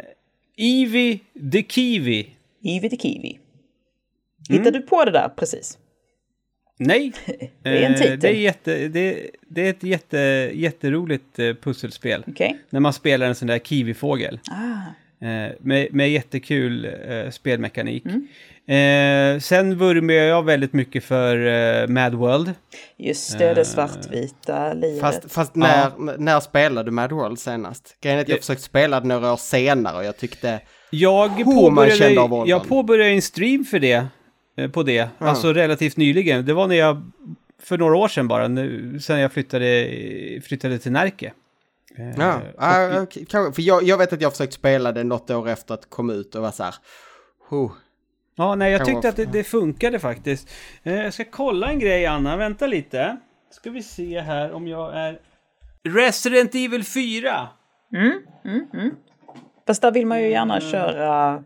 Eevee the Kiwi Ivy the Kiwi. Hittade mm. du på det där precis? Nej. det är en titel. Det är, jätte, det, det är ett jätte, jätteroligt eh, pusselspel. Okay. När man spelar en sån där kiwifågel. Ah. Eh, med, med jättekul eh, spelmekanik. Mm. Eh, sen vurmar jag väldigt mycket för eh, Mad World. Just det, det eh, svartvita livet. Fast, fast när, ja. när spelade du Mad World senast? Grejen är att jag försökt spela det några år senare och jag tyckte jag påbörjade, jag påbörjade en stream för det, eh, på det, mm. alltså relativt nyligen. Det var när jag, för några år sedan bara, nu, sen jag flyttade, flyttade till Närke. Ja, och, uh, för jag, jag vet att jag försökt spela det något år efter att kom ut och var så här, oh. Ja, nej, jag tyckte att det, det funkade faktiskt. Eh, jag ska kolla en grej, Anna. Vänta lite. Ska vi se här om jag är... Resident Evil 4! Mm, mm, mm. Fast där vill man ju gärna mm. köra...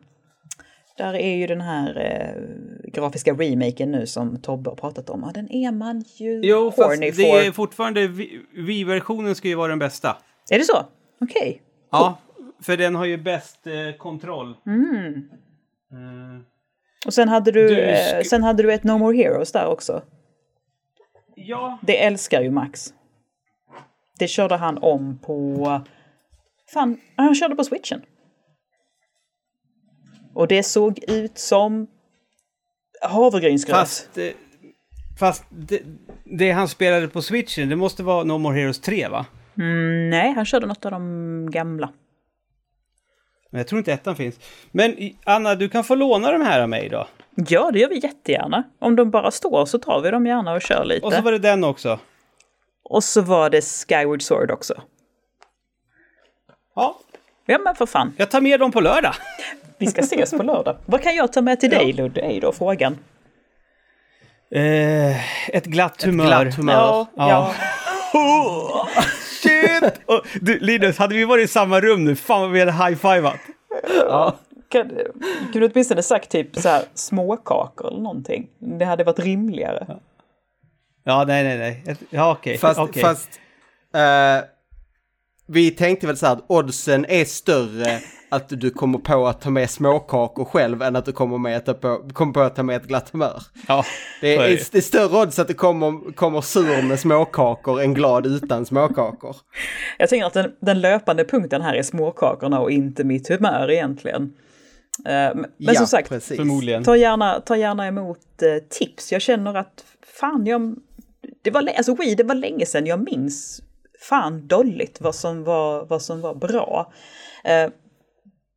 Där är ju den här eh, grafiska remaken nu som Tobbe har pratat om. Ja, den är man ju Jo, fast det for. är fortfarande... Wii-versionen ska ju vara den bästa. Är det så? Okej. Okay. Ja, för den har ju bäst eh, kontroll. Mm. Mm. Och sen hade du, du eh, sen hade du ett No More Heroes där också. Ja. Det älskar ju Max. Det körde han om på Fan, han körde på switchen. Och det såg ut som havregrynsgröt. Fast, eh, fast det, det, han spelade på switchen, det måste vara No More Heroes 3 va? Mm, nej, han körde något av de gamla. Men jag tror inte ettan finns. Men Anna, du kan få låna de här av mig då. Ja, det gör vi jättegärna. Om de bara står så tar vi dem gärna och kör lite. Och så var det den också. Och så var det Skyward Sword också. Ja, Ja men för fan. Jag tar med dem på lördag. Vi ska ses på lördag. Vad kan jag ta med till dig Ludde, är då frågan. Eh, ett glatt humör. glatt humör. Ja, Ja. ja. Shit! Och, du, Linus, hade vi varit i samma rum nu, fan vad vi hade high-fivat. Ja. Kan, kan du åtminstone sagt typ så här småkakor eller någonting? Det hade varit rimligare. Ja, nej, nej, nej. Ett- Ja, okej. Fast, okej. fast eh, vi tänkte väl så här att oddsen är större att du kommer på att ta med småkakor själv än att du kommer, med att ta på, kommer på att ta med ett glatt humör. Ja, Det är, är det. är större odds att du kommer, kommer sur med småkakor än glad utan småkakor. Jag tänker att den, den löpande punkten här är småkakorna och inte mitt humör egentligen. Eh, Men, ja, som sagt, precis. förmodligen. ta gärna, ta gärna emot eh, tips. Jag känner att fan, jag, det var, alltså det var länge sedan jag minns fan dåligt vad som var, vad som var bra. Eh,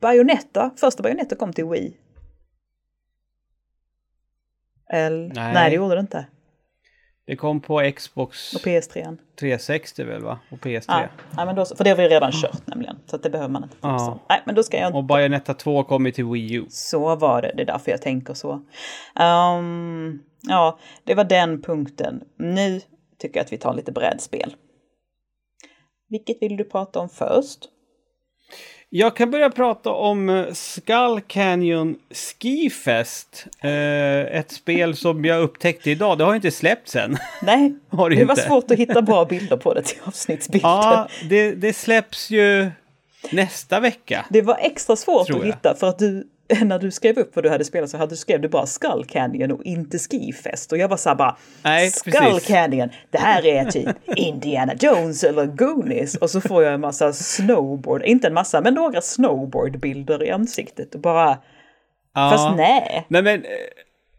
Bayonetta, första Bayonetta kom till Wii. Eller, nej. Nej. det gjorde det inte. Det kom på Xbox Och PS3. 360 väl, va? Och PS3. Ja, nej, men då, för det har vi redan kört nämligen. Så att det behöver man inte tipsa Ja. om. Nej, men då ska jag Och Bayonetta 2 kom ju till Wii U. Så var det, det är därför jag tänker så. Ehm, ja, det var den punkten. Nu tycker jag att vi tar lite brädspel. Vilket vill du prata om först? Jag kan börja prata om eh, Skull Canyon Ski Fest. Eh, ett spel som jag upptäckte idag. Det har inte släppts än. Nej, Har det det var inte. svårt att hitta bra bilder på det till avsnittsbilder. Ja, det, det släpps ju nästa vecka. Det var extra svårt att hitta för att du, när du skrev upp vad du hade spelat så hade du skrev du bara Skull Canyon och inte Skifest. Och jag var så här bara, Nej, Skull precis. Canyon, det här är typ Indiana Jones eller Goonies. Och så får jag en massa snowboard, inte en massa, men några snowboardbilder i ansiktet. Och bara, Ja. fast nej. Nej men, eh,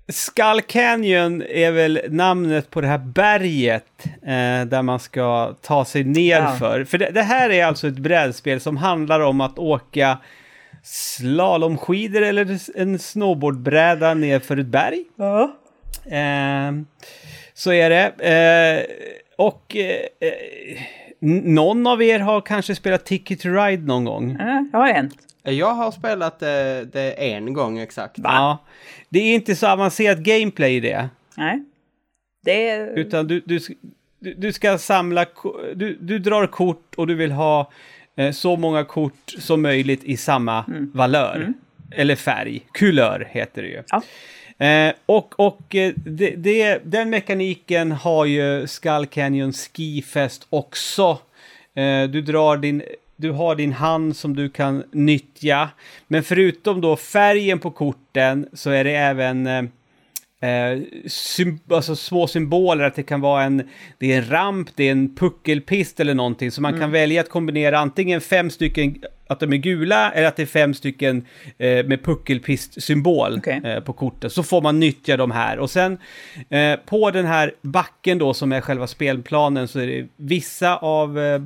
Skull Canyon är väl namnet på det här berget eh, där man ska ta sig ner Ja. för. För det, det här är alltså ett brädspel som handlar om att åka slalomskidor eller en snowboardbräda ner för ett berg. Ja. Eh, så är det. Eh, och eh, eh, någon av er har kanske spelat Ticket to Ride någon gång. Ja, jag har en. Jag har spelat det, det en gång exakt. Ja. Det är inte så avancerat gameplay i det. Nej. Det är... Utan du, du, du ska samla, du, du drar kort och du vill ha eh, så många kort som möjligt i samma valör. Eller färg. Kulör heter det ju. Ja. Eh, och och eh, det, det, den mekaniken har ju Skull Canyon Ski Fest också. Eh, du drar din... Du har din hand som du kan nyttja. Men förutom då färgen på korten så är det även eh, sym- alltså små symboler, att det kan vara en, det är en ramp, det är en puckelpist eller någonting. Så man kan välja att kombinera antingen fem stycken, att de är gula, eller att det är fem stycken eh, med puckelpist-symbol Okej. eh, på kortet. Så får man nyttja de här. Och sen eh, på den här backen då, som är själva spelplanen, så är det vissa av eh,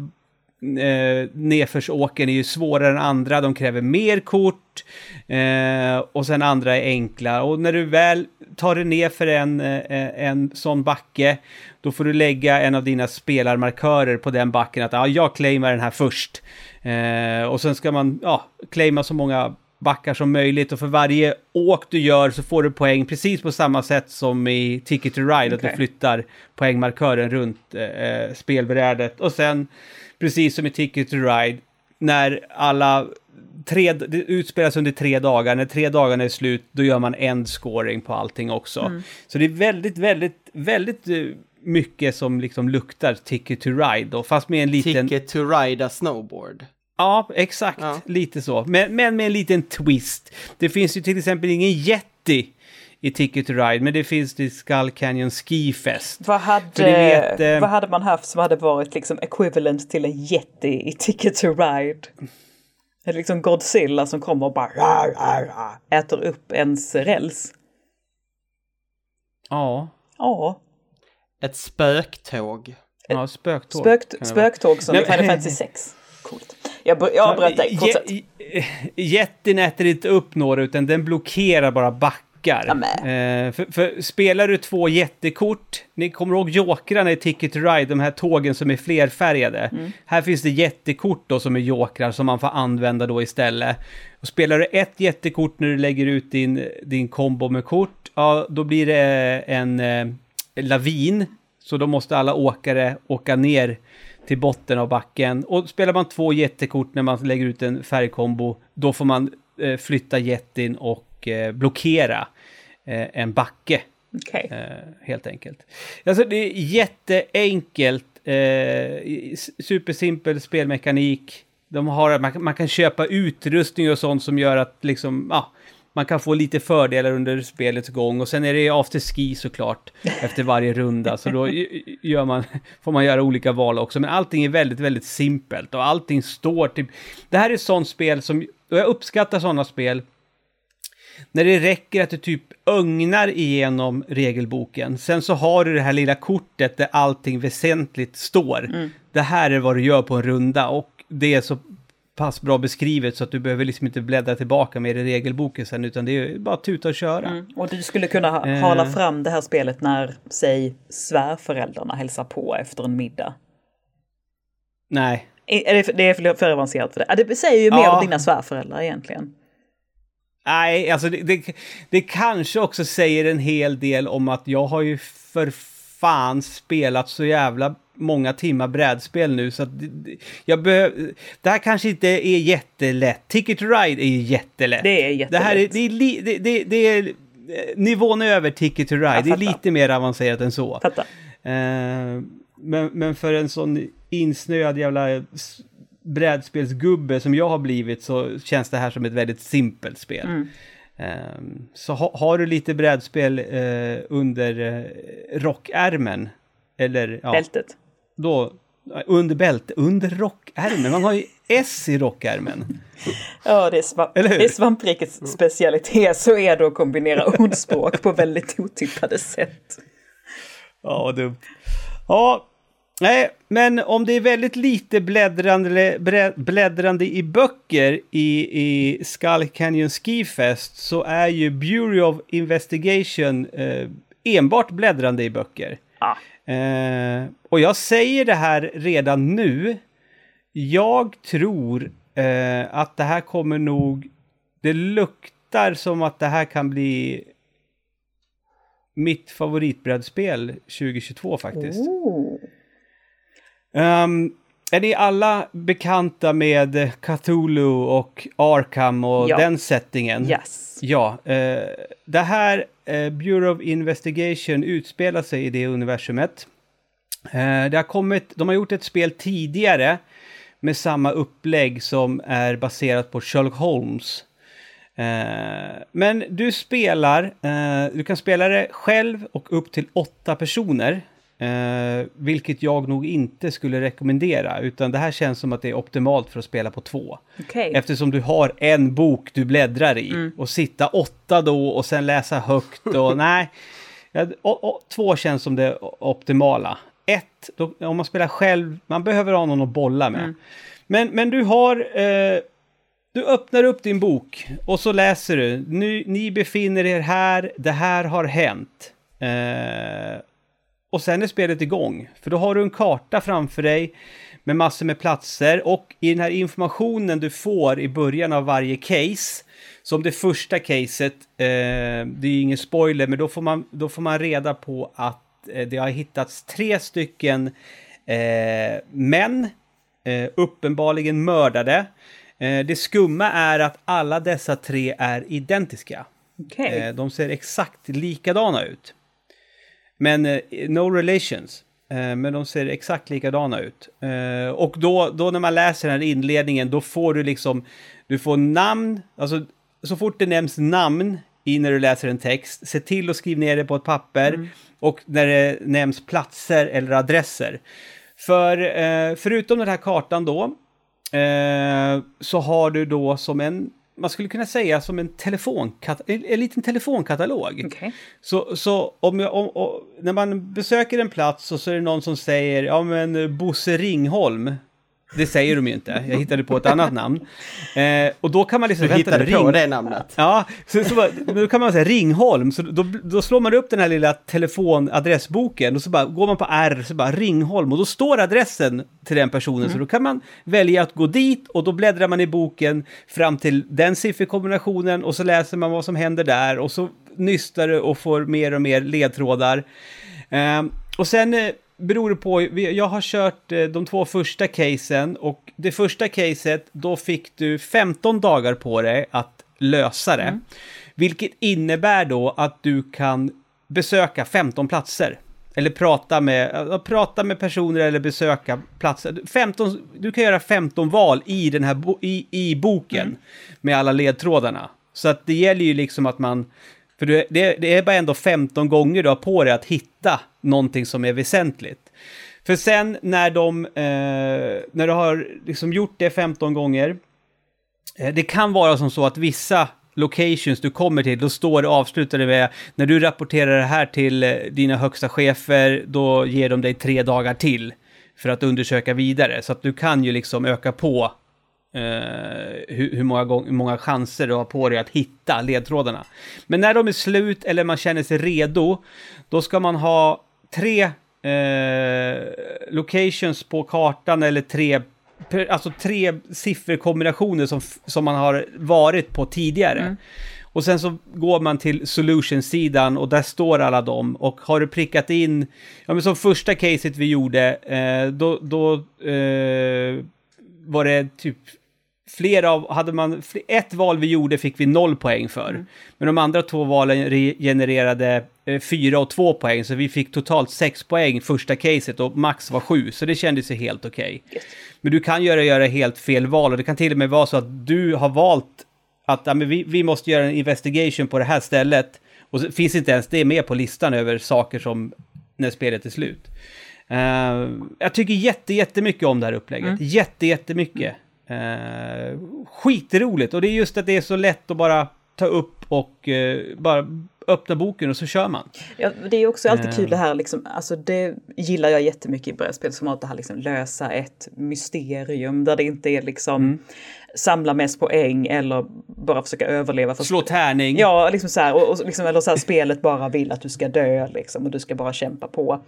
eh, nedförsåken är ju svårare än andra, de kräver mer kort eh, och sen andra är enkla. Och när du väl tar dig ner för en, eh, en sån backe, då får du lägga en av dina spelarmarkörer på den backen, att ja, jag claimar den här först. Eh, och sen ska man ja, claima så många backar som möjligt och för varje åk du gör så får du poäng precis på samma sätt som i Ticket to Ride, att Okej. du flyttar poängmarkören runt eh, spelbrädet. Och sen, precis som i Ticket to Ride, när alla tre, det utspelas under tre dagar, när tre dagarna är slut, då gör man end scoring på allting också. Så det är väldigt, väldigt, väldigt eh, mycket som liksom luktar Ticket to Ride då, fast med en liten... Ticket to ride a snowboard. Ja, exakt. Ja. Lite så. Men, men med en liten twist. Det finns ju till exempel ingen Yeti i Ticket to Ride, men det finns det i Skull Canyon Ski Fest. Vad hade, vet, eh, vad hade man haft som hade varit liksom equivalent till en jätte i Ticket to Ride? Är det liksom Godzilla som kommer och bara rar, rar, rar, äter upp ens räls? Ja, Ja, Ett spöktåg. ja spöktåg. Spökt, spöktåg som i Final Fantasy 6. Coolt. Jag, jag avbröt dig, fortsätt. Jätten äter inte upp några, utan den blockerar bara backen backar. Eh, för, för spelar du två jättekort, ni kommer ihåg jokrarna i Ticket to Ride, de här tågen som är flerfärgade. Mm. Här finns det jättekort då som är jokrar som man får använda då istället. Och spelar du ett jättekort när du lägger ut din, din kombo med kort, ja då blir det en eh, lavin. Så då måste alla åkare åka ner till botten av backen. Och spelar man två jättekort när man lägger ut en färgkombo, då får man eh, flytta jättin och eh, blockera en backe. Okay. Eh, helt enkelt. Alltså det är jätteenkelt, eh, supersimpel spelmekanik. De har, man, man, kan köpa utrustning och sånt som gör att liksom, ja, man kan få lite fördelar under spelets gång och sen är det afterski såklart efter varje runda så då gör man, får man göra olika val också. Men allting är väldigt, väldigt simpelt och allting står typ... Det här är ett sånt spel som, och jag uppskattar sådana spel när det räcker att du typ ögnar igenom regelboken. Sen så har du det här lilla kortet där allting väsentligt står. Mm. Det här är vad du gör på en runda och det är så pass bra beskrivet så att du behöver liksom inte bläddra tillbaka med i regelboken sen utan det är bara att tuta och köra. Mm. Och du skulle kunna eh. hala fram det här spelet när, säg, svärföräldrarna hälsar på efter en middag? Nej. Är det, det är för avancerat för det? Det säger ju mer ja. om dina svärföräldrar egentligen. Nej, alltså det, det, det kanske också säger en hel del om att jag har ju för fan spelat så jävla många timmar brädspel nu så att jag behöver... Det här kanske inte är jättelätt. Ticket to Ride är jättelätt. Det är jättelätt. Det här är, det är, det, det, det är nivån över Ticket to Ride. Det är lite mer avancerat än så. Uh, men, men för en sån insnöad jävla brädspelsgubbe som jag har blivit så känns det här som ett väldigt simpelt spel. Mm. Um, så ha, har du lite brädspel uh, under uh, rockärmen, eller ja, Bältet då under bälte, under rockärmen. Man har ju S i rockärmen. Ja, det är, svamp, det är svamprikets specialitet, så är det att kombinera ordspråk på väldigt otippade sätt. Ja, dumt. Ja, nej, men om det är väldigt lite bläddrande, bläddrande i böcker i, i Skull Canyon Ski Fest så är ju Bureau of Investigation eh, enbart bläddrande i böcker. Ah. Eh, och jag säger det här redan nu. Jag tror eh, att det här kommer nog... Det luktar som att det här kan bli mitt favoritbrädspel 2022 faktiskt. Um, är ni alla bekanta med Cthulhu och Arkham och ja. den settingen? Yes. Ja. Uh, det här uh, Bureau of Investigation utspelar sig i det universumet. Uh, det har kommit, de har gjort ett spel tidigare med samma upplägg som är baserat på Sherlock Holmes. men du spelar, du kan spela det själv och upp till åtta personer. Eh, vilket jag nog inte skulle rekommendera, utan det här känns som att det är optimalt för att spela på två. Okay. Eftersom du har en bok du bläddrar i mm. och sitta åtta då och sen läsa högt och nej. Och, och, två känns som det optimala. Ett, då, om man spelar själv, man behöver ha någon att bolla med. Mm. Men, men du har... Eh, du öppnar upp din bok och så läser du. Nu, ni befinner er här, det här har hänt. Eh, och sen är spelet igång. För då har du en karta framför dig med massor med platser och i den här informationen du får i början av varje case, som det första caset, eh, det är ju ingen spoiler, men då får man, då får man reda på att eh, det har hittats tre stycken eh, män, eh, uppenbarligen mördade. Eh, det skumma är att alla dessa tre är identiska. Okay. Eh, de ser exakt likadana ut. Men eh, no relations. Eh, men de ser exakt likadana ut. Eh, och då, då när man läser den här inledningen, då får du liksom, du får namn, alltså så fort det nämns namn i när du läser en text, se till att skriva ner det på ett papper. Mm. Och när det nämns platser eller adresser. För eh, förutom den här kartan då, eh, så har du då som en man skulle kunna säga som en, telefonkat en, en liten telefonkatalog. Okay. Så, så om, jag, om, om, när man besöker en plats och så är det någon som säger, ja men Bosse Ringholm, Det säger de ju inte. Jag hittade på ett annat namn. Eh, och då kan man liksom... Du hittade på det namnet. Ja, så, så då kan man säga Ringholm, så då, då slår man upp den här lilla telefonadressboken och så bara går man på R, så bara Ringholm och då står adressen till den personen. Mm. Så då kan man välja att gå dit och då bläddrar man i boken fram till den sifferkombinationen och så läser man vad som händer där och så nystar det och får mer och mer ledtrådar. Eh, och sen eh, beror det på, jag har kört eh, de två första casen och det första caset, då fick du 15 dagar på dig att lösa det. Mm. Vilket innebär då att du kan besöka 15 platser. Eller prata med, prata med personer eller besöka platser. 15, du kan göra 15 val i, den här i, i boken mm. med alla ledtrådarna. Så att det gäller ju liksom att man för det, det är bara ändå 15 gånger du har på dig att hitta någonting som är väsentligt. För sen när de, eh, när du har liksom gjort det 15 gånger, eh, det kan vara som så att vissa locations du kommer till, då står det avslutade med när du rapporterar det här till eh, dina högsta chefer, då ger de dig tre dagar till för att undersöka vidare. Så att du kan ju liksom öka på eh, hur, hur, många gång, hur många chanser du har på dig att hitta ledtrådarna. Men när de är slut eller man känner sig redo, då ska man ha tre uh, locations på kartan eller tre, alltså tre sifferkombinationer som, som man har varit på tidigare. Mm. Och sen så går man till solution-sidan och där står alla dem. Och har du prickat in, ja men som första caset vi gjorde, eh, då, då eh, var det typ flera av, hade man, ett val vi gjorde fick vi noll poäng för. Mm. Men de andra två valen genererade eh, fyra och två poäng, så vi fick totalt sex poäng första caset och max var sju, så det kändes ju helt okej. Okay. Yes. Men du kan göra, göra helt fel val och det kan till och med vara så att du har valt att ja, men vi, vi måste göra en investigation på det här stället och så finns inte ens det med på listan över saker som när spelet är slut. Uh, jag tycker jätte, jättemycket om det här upplägget. Mm. Jätte, jättemycket. Eh, skitroligt. Och det är just att det är så lätt att bara ta upp och eh, bara öppna boken och så kör man. Ja, det är också alltid kul det här liksom, alltså det gillar jag jättemycket i brädspel som att det här liksom lösa ett mysterium där det inte är liksom mm samla mest poäng eller bara försöka överleva. För Slå tärning. Ja, liksom så här, och, och liksom, eller så här, spelet bara vill att du ska dö liksom och du ska bara kämpa på.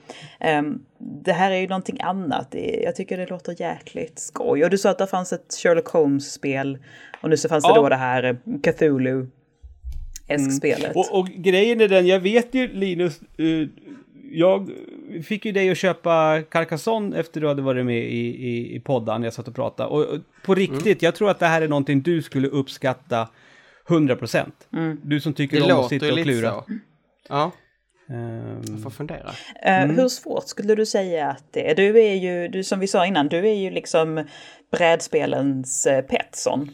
Um, det här är ju någonting annat. Jag tycker det låter jäkligt skoj. Och du sa att det fanns ett Sherlock Holmes-spel och nu så fanns ja. det då det här eh, Cthulhu. Mm. Och, och, grejen är den, jag vet ju Linus, uh, jag fick ju dig att köpa Carcassonne efter du hade varit med i, i, i podden, jag satt och pratade. Och, och på riktigt, mm. jag tror att det här är någonting du skulle uppskatta 100%. Mm. Du som tycker det om att sitta och klura. Så. Ja. Um, jag får fundera. Eh, mm. hur svårt skulle du säga att det är? Du är ju, du, som vi sa innan, du är ju liksom brädspelens eh, Petson.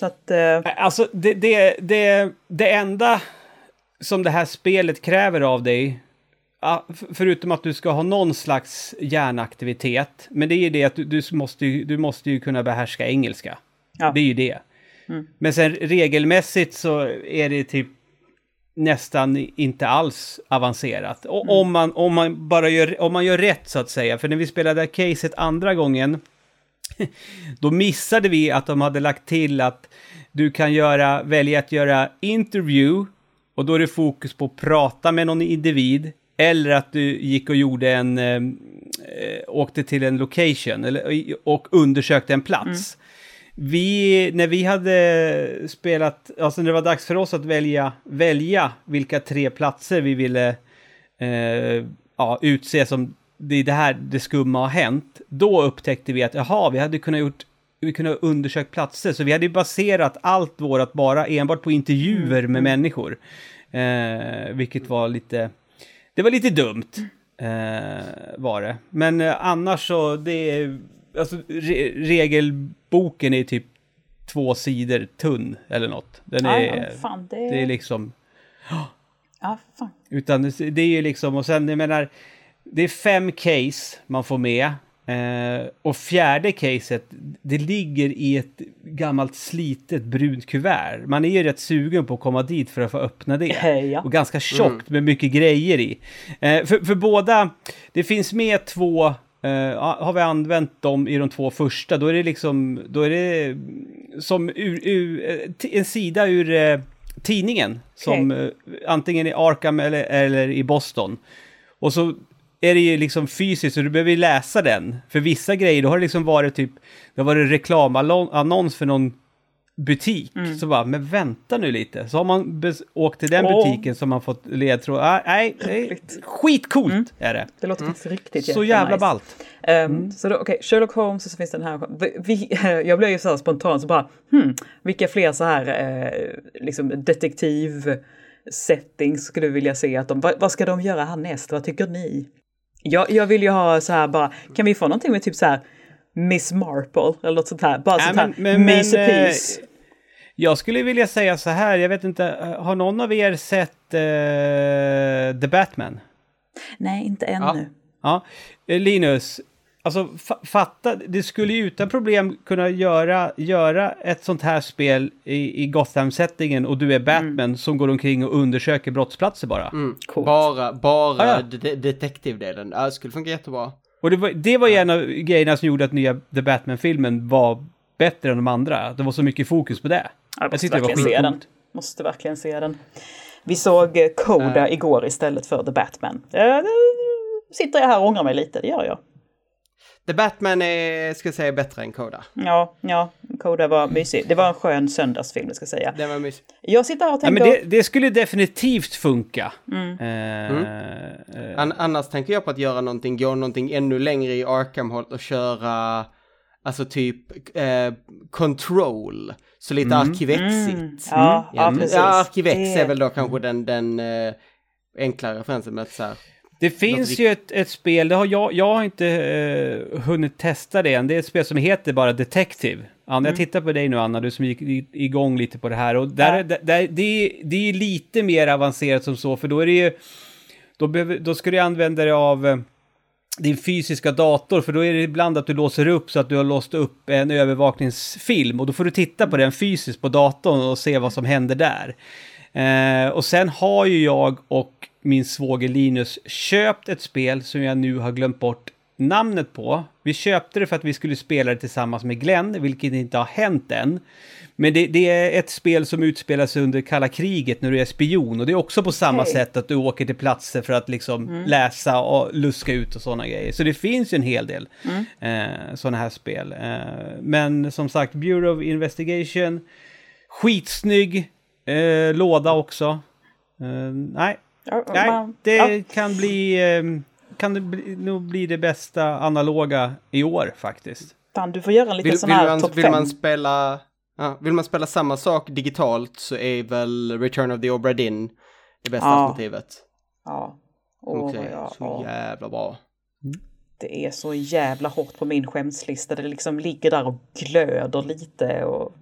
Så att, uh... Alltså det, det, det, det enda som det här spelet kräver av dig förutom att du ska ha någon slags hjärnaktivitet, men det är ju det att du, du måste, du måste ju kunna behärska engelska. Ja. Det är ju det. Mm. Men sen regelmässigt så är det typ nästan inte alls avancerat. Och mm. om, man, om man bara gör, om man gör rätt så att säga, för när vi spelade caset andra gången, då missade vi att de hade lagt till att du kan göra, välja att göra interview, och då är det fokus på att prata med någon individ, eller att du gick och gjorde en, eh, eh, åkte till en location eller, och undersökte en plats. Mm. Vi, när vi hade spelat, alltså när det var dags för oss att välja, välja vilka tre platser vi ville eh, ja, utse som det är det här det skumma har hänt. Då upptäckte vi att jaha, vi hade kunnat gjort vi kunde ha undersökt platser, så vi hade baserat allt vårat bara enbart på intervjuer mm. med människor. Eh, vilket var lite det var lite dumt, eh, var det. Men eh, annars så, det är, alltså re regelboken är typ två sidor tunn eller något. Den är, ja, fan, det... det är liksom... Ja, fan. Utan det är ju liksom, och sen jag menar, det är fem case man får med. Eh, och fjärde caset, det ligger i ett gammalt slitet brunt kuvert. Man är ju rätt sugen på att komma dit för att få öppna det. Ja. Och ganska tjockt mm. med mycket grejer i. Eh, för, för båda, det finns med två eh, har vi använt dem i de två första, då är det liksom, då är det som ur, ur, eh, en sida ur eh, tidningen. Som eh, antingen i Arkham eller, eller i Boston. Och så är det ju liksom fysiskt, så du behöver ju läsa den. För vissa grejer, då har det liksom varit typ, det har varit reklamannons för någon butik. Så bara, men vänta nu lite. Så har man åkt till den Åh. butiken som man fått ledtråd. Ah, nej, nej, skitcoolt är det. Det låter faktiskt riktigt Så jävla nice. ballt. Ehm, Så då, okej, Sherlock Holmes och så finns den här. Vi, vi, jag blev ju så här spontant så bara, hmm, vilka fler så här eh, liksom detektiv settings skulle du vilja se att de, vad, vad ska de göra härnäst? Vad tycker ni? Jag, jag vill ju ha så här bara, kan vi få någonting med typ så här Miss Marple eller något sånt här? Bara sånt här men- men, mysepys. eh, Jag skulle vilja säga så här, jag vet inte, eh, har någon av er sett eh, The Batman? Nej, inte ännu. Ja, eh, Linus, alltså fa- fatta, det skulle ju utan problem kunna göra, göra ett sånt här spel i, i Gotham-settingen och du är Batman som går omkring och undersöker brottsplatser bara. Mm. Bara, bara Ah, ja. de- detektivdelen. Ja, det skulle funka jättebra. Och det var, det var ju en av grejerna som gjorde att nya The Batman-filmen var bättre än de andra. Det var så mycket fokus på det. Jag Jag måste var verkligen se den. Måste verkligen se den. Vi såg eh, Coda igår istället för The Batman. Eh, sitter jag här och ångrar mig lite, det gör jag. The Batman är, ska jag säga, bättre än Koda. Ja, ja, Coda var mysig. Det var en skön söndagsfilm, ska jag säga. Den var mysig. Jag sitter här och Ja, tänker... men det, det skulle definitivt funka. Mm. Eh, eh, An annars tänker jag på att göra någonting, gå någonting ännu längre i Arkham-hållet och köra, alltså typ, eh, Control. Så lite arkivexigt. Mm. Ja, ja, Mm. precis. Ja, Arkivex Det- är väl då kanske den, den eh, enklare referensen med att så här. Det finns ju ett, ett spel, det har jag, jag har inte eh, hunnit testa det än. Det är ett spel som heter bara Detective. Anna, Mm. jag tittar på dig nu Anna, du som gick igång lite på det här. Och där, Ja. där, där, det, är, det är lite mer avancerat som så, för då är det ju... Då, behöver, då ska du använda dig av eh, din fysiska dator, för då är det ibland att du låser upp så att du har låst upp en övervakningsfilm och då får du titta på den fysiskt på datorn och se vad som händer där. Eh, och sen har ju jag och min svåger Linus köpt ett spel som jag nu har glömt bort namnet på. Vi köpte det för att vi skulle spela det tillsammans med Glenn, vilket inte har hänt än. Men det, det är ett spel som utspelar sig under kalla kriget när du är spion och det är också på samma Okej. sätt att du åker till platser för att liksom läsa och luska ut och sådana grejer. Så det finns ju en hel del eh, sådana här spel. Eh, men som sagt, Bureau of Investigation, skitsnygg eh, låda också. Eh, nej, nej man- det ja. kan bli... Eh, kan det bli, nog bli det bästa analoga i år faktiskt. Fan, du får göra en liten Vill, sån vill, här man, topp vill fem. man spela, ja, vill man spela samma sak digitalt så är väl Return of the Obra Dinn det bästa Ja. alternativet. Ja. Åh, är jag, så åh. jävla bra. Det är så jävla hårt på min skämslista. Det liksom ligger där och glöder lite och...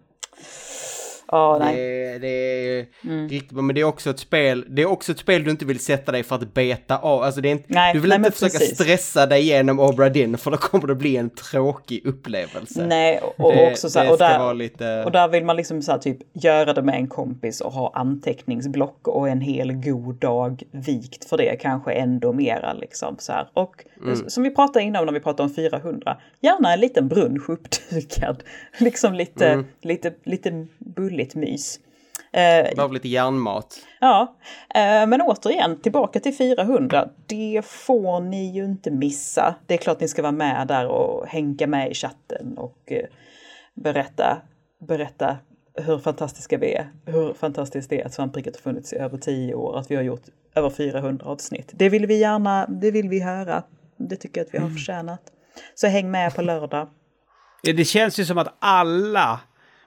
Ja, nej. Det, det är Mm. riktigt men det är också ett spel, det är också ett spel du inte vill sätta dig för att beta av. Alltså det är inte, Nej, du vill nej, inte försöka precis. stressa dig igenom Obra Dinn för då kommer det bli en tråkig upplevelse. Nej, och, och Det- också så här, och där, lite- och där vill man liksom så här typ göra det med en kompis och ha anteckningsblock och en hel god dag vikt för det kanske ändå mera liksom så här. Och Mm. som vi pratade innan när vi pratade om 400, gärna en liten brunch uppdukad. liksom lite, Mm. lite, lite bulligt mys. Eh, Bara lite järnmat. Ja, eh, men återigen tillbaka till 400. Det får ni ju inte missa. Det är klart ni ska vara med där och hänga med i chatten och eh, berätta, berätta hur fantastiska vi är. Hur fantastiskt det är att svampriket har funnits i över 10 år, att vi har gjort över 400 avsnitt. Det vill vi gärna, det vill vi höra. Det tycker jag att vi har förtjänat. Så häng med på lördag. Det känns ju som att alla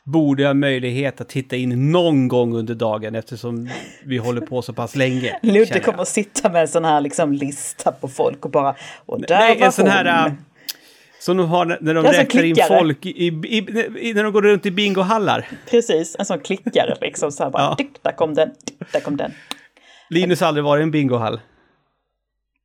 borde ha möjlighet att titta in någon gång under dagen eftersom vi håller på så pass länge. Ludde kommer att sitta med en sån här liksom lista på folk och bara... Och där Nej, var en sån hon. här... äh, Som de har när de räknar in folk i, i, i, när de går runt i bingohallar. Precis, en sån klickare liksom. Så här bara, Ja. där kom den, där kom den. Linus har aldrig varit i en bingohall.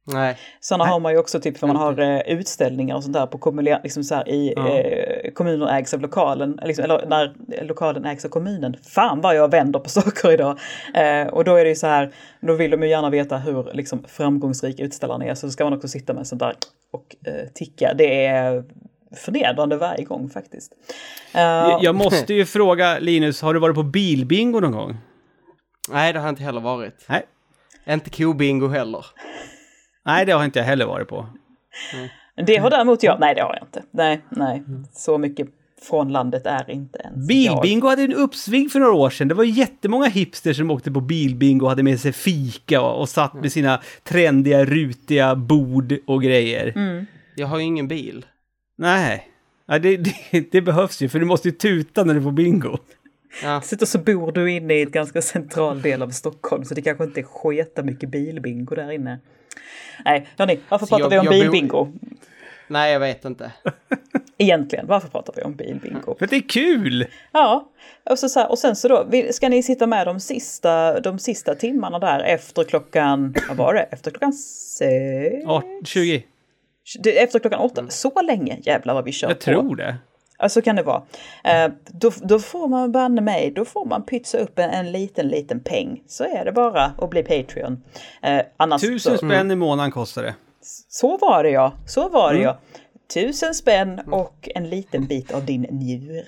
Nej. Sådana har man ju också typ för man har eh, utställningar och sånt där på kommuner, liksom så här, i Ja. eh, kommuner ägs av lokalen, liksom, eller när lokalen ägs av kommunen. Fan vad jag vänder på saker idag. Eh, och då är det ju så här, då vill de ju gärna veta hur liksom, framgångsrik utställaren är, så ska man också sitta med sånt där och eh, ticka. Det är förnedrande varje gång faktiskt. Eh, Jag måste ju fråga Linus, har du varit på bilbingo någon gång? Nej, det har jag inte heller varit. Nej. Inte kobingo heller. Nej, det har inte jag heller varit på. Det har däremot jag, nej det har jag inte. Nej, nej, så mycket från landet är inte ens jag. Bilbingo hade en uppsving för några år sedan. Det var jättemånga hipsters som åkte på bilbingo och hade med sig fika och, och satt med sina trendiga, rutiga bord och grejer. Jag har ju ingen bil. Nej, ja, det, det, det behövs ju för du måste ju tuta när du får bingo. Ja. Dessutom så bor du inne i ett ganska central del av Stockholm så det kanske inte är mycket bilbingo där inne. Nej, hörni, varför Så pratar jag- vi om bor- bilbingo? Nej, jag vet inte. Egentligen, varför pratar vi om bilbingo? För det är kul! Ja, och, så, så här, och sen så då, ska ni sitta med de sista, de sista timmarna där efter klockan, vad var det, efter klockan sex? Ja, 20. Det- Efter klockan åtta, så länge jävlar vad vi kör Jag på. tror det. Ja, så kan det vara. Eh, då, då får man banne mig, då får man pytsa upp en, en liten, liten peng. Så är det bara att bli Patreon. Eh, annars Tusen så, spänn i månaden kostar det. så var det ja, så var Mm. det ja. Tusen spänn och en liten bit av din njure.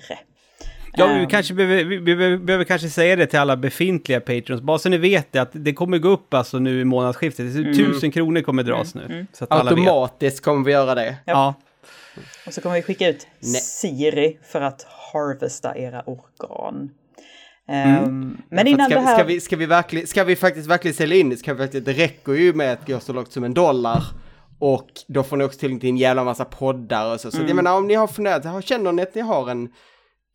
Ja, vi Ehm. kanske behöver, vi behöver, behöver kanske säga det till alla befintliga patrons, bara så ni vet det, att det kommer gå upp alltså nu i månadsskiftet. Mm. Tusen kronor kommer dras nu. Så att alla vet. Automatiskt kommer vi göra det. Ja. Och så kommer vi skicka ut Nej. Siri för att harvesta era organ. Ehm, men innan ska, det här... ska, vi, ska, vi verkligen, ska vi faktiskt verkligen sälja in det, ska vi, faktiskt- det räcker ju med att gå så lågt som en dollar. Och då får ni också tillgång till en jävla massa poddar och så. Så Mm. jag menar om ni har funderat, känner ni att ni har en...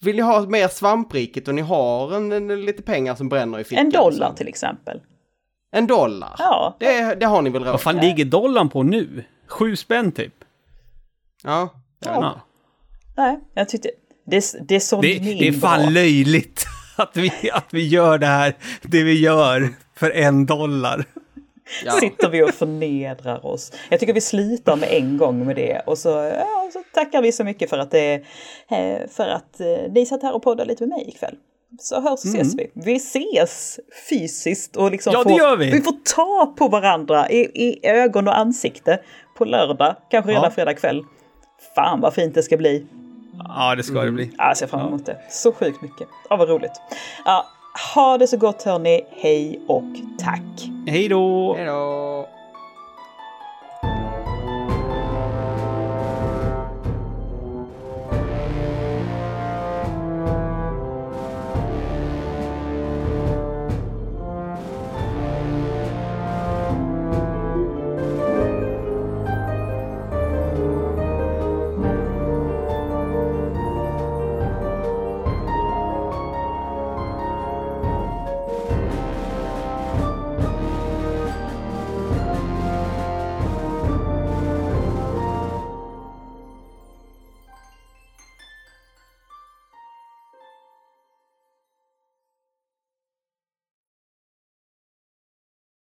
Vill ni ha mer svampriket och ni har en, en, lite pengar som bränner i fickan? En dollar så- till exempel. En dollar? Ja. Det, det har ni väl råd Vad fan ligger dollarn på nu? Sju spänn typ? Ja. Ja. Nej, jag tyckte... Det, det sålde Det, det är fan bra. löjligt att vi, att vi gör det här, det vi gör, för en dollar. ja. Sitter vi och förnedrar oss. Jag tycker vi slutar med en gång med det och så, ja, så tackar vi så mycket för att, det, eh, för att eh, ni satt här och poddade lite med mig ikväll. Så hörs och ses vi. Vi ses fysiskt och liksom Ja, det får, gör vi. vi får ta på varandra i, i ögon och ansikte på lördag, kanske redan Ja. fredag kväll. Fan vad fint det ska bli. Ja, det ska det bli. Ja, jag ser fram emot det. Så sjukt mycket. Ja, vad roligt. Ja, ha det så gott hörni. Hej och tack. Hej då! Hej då!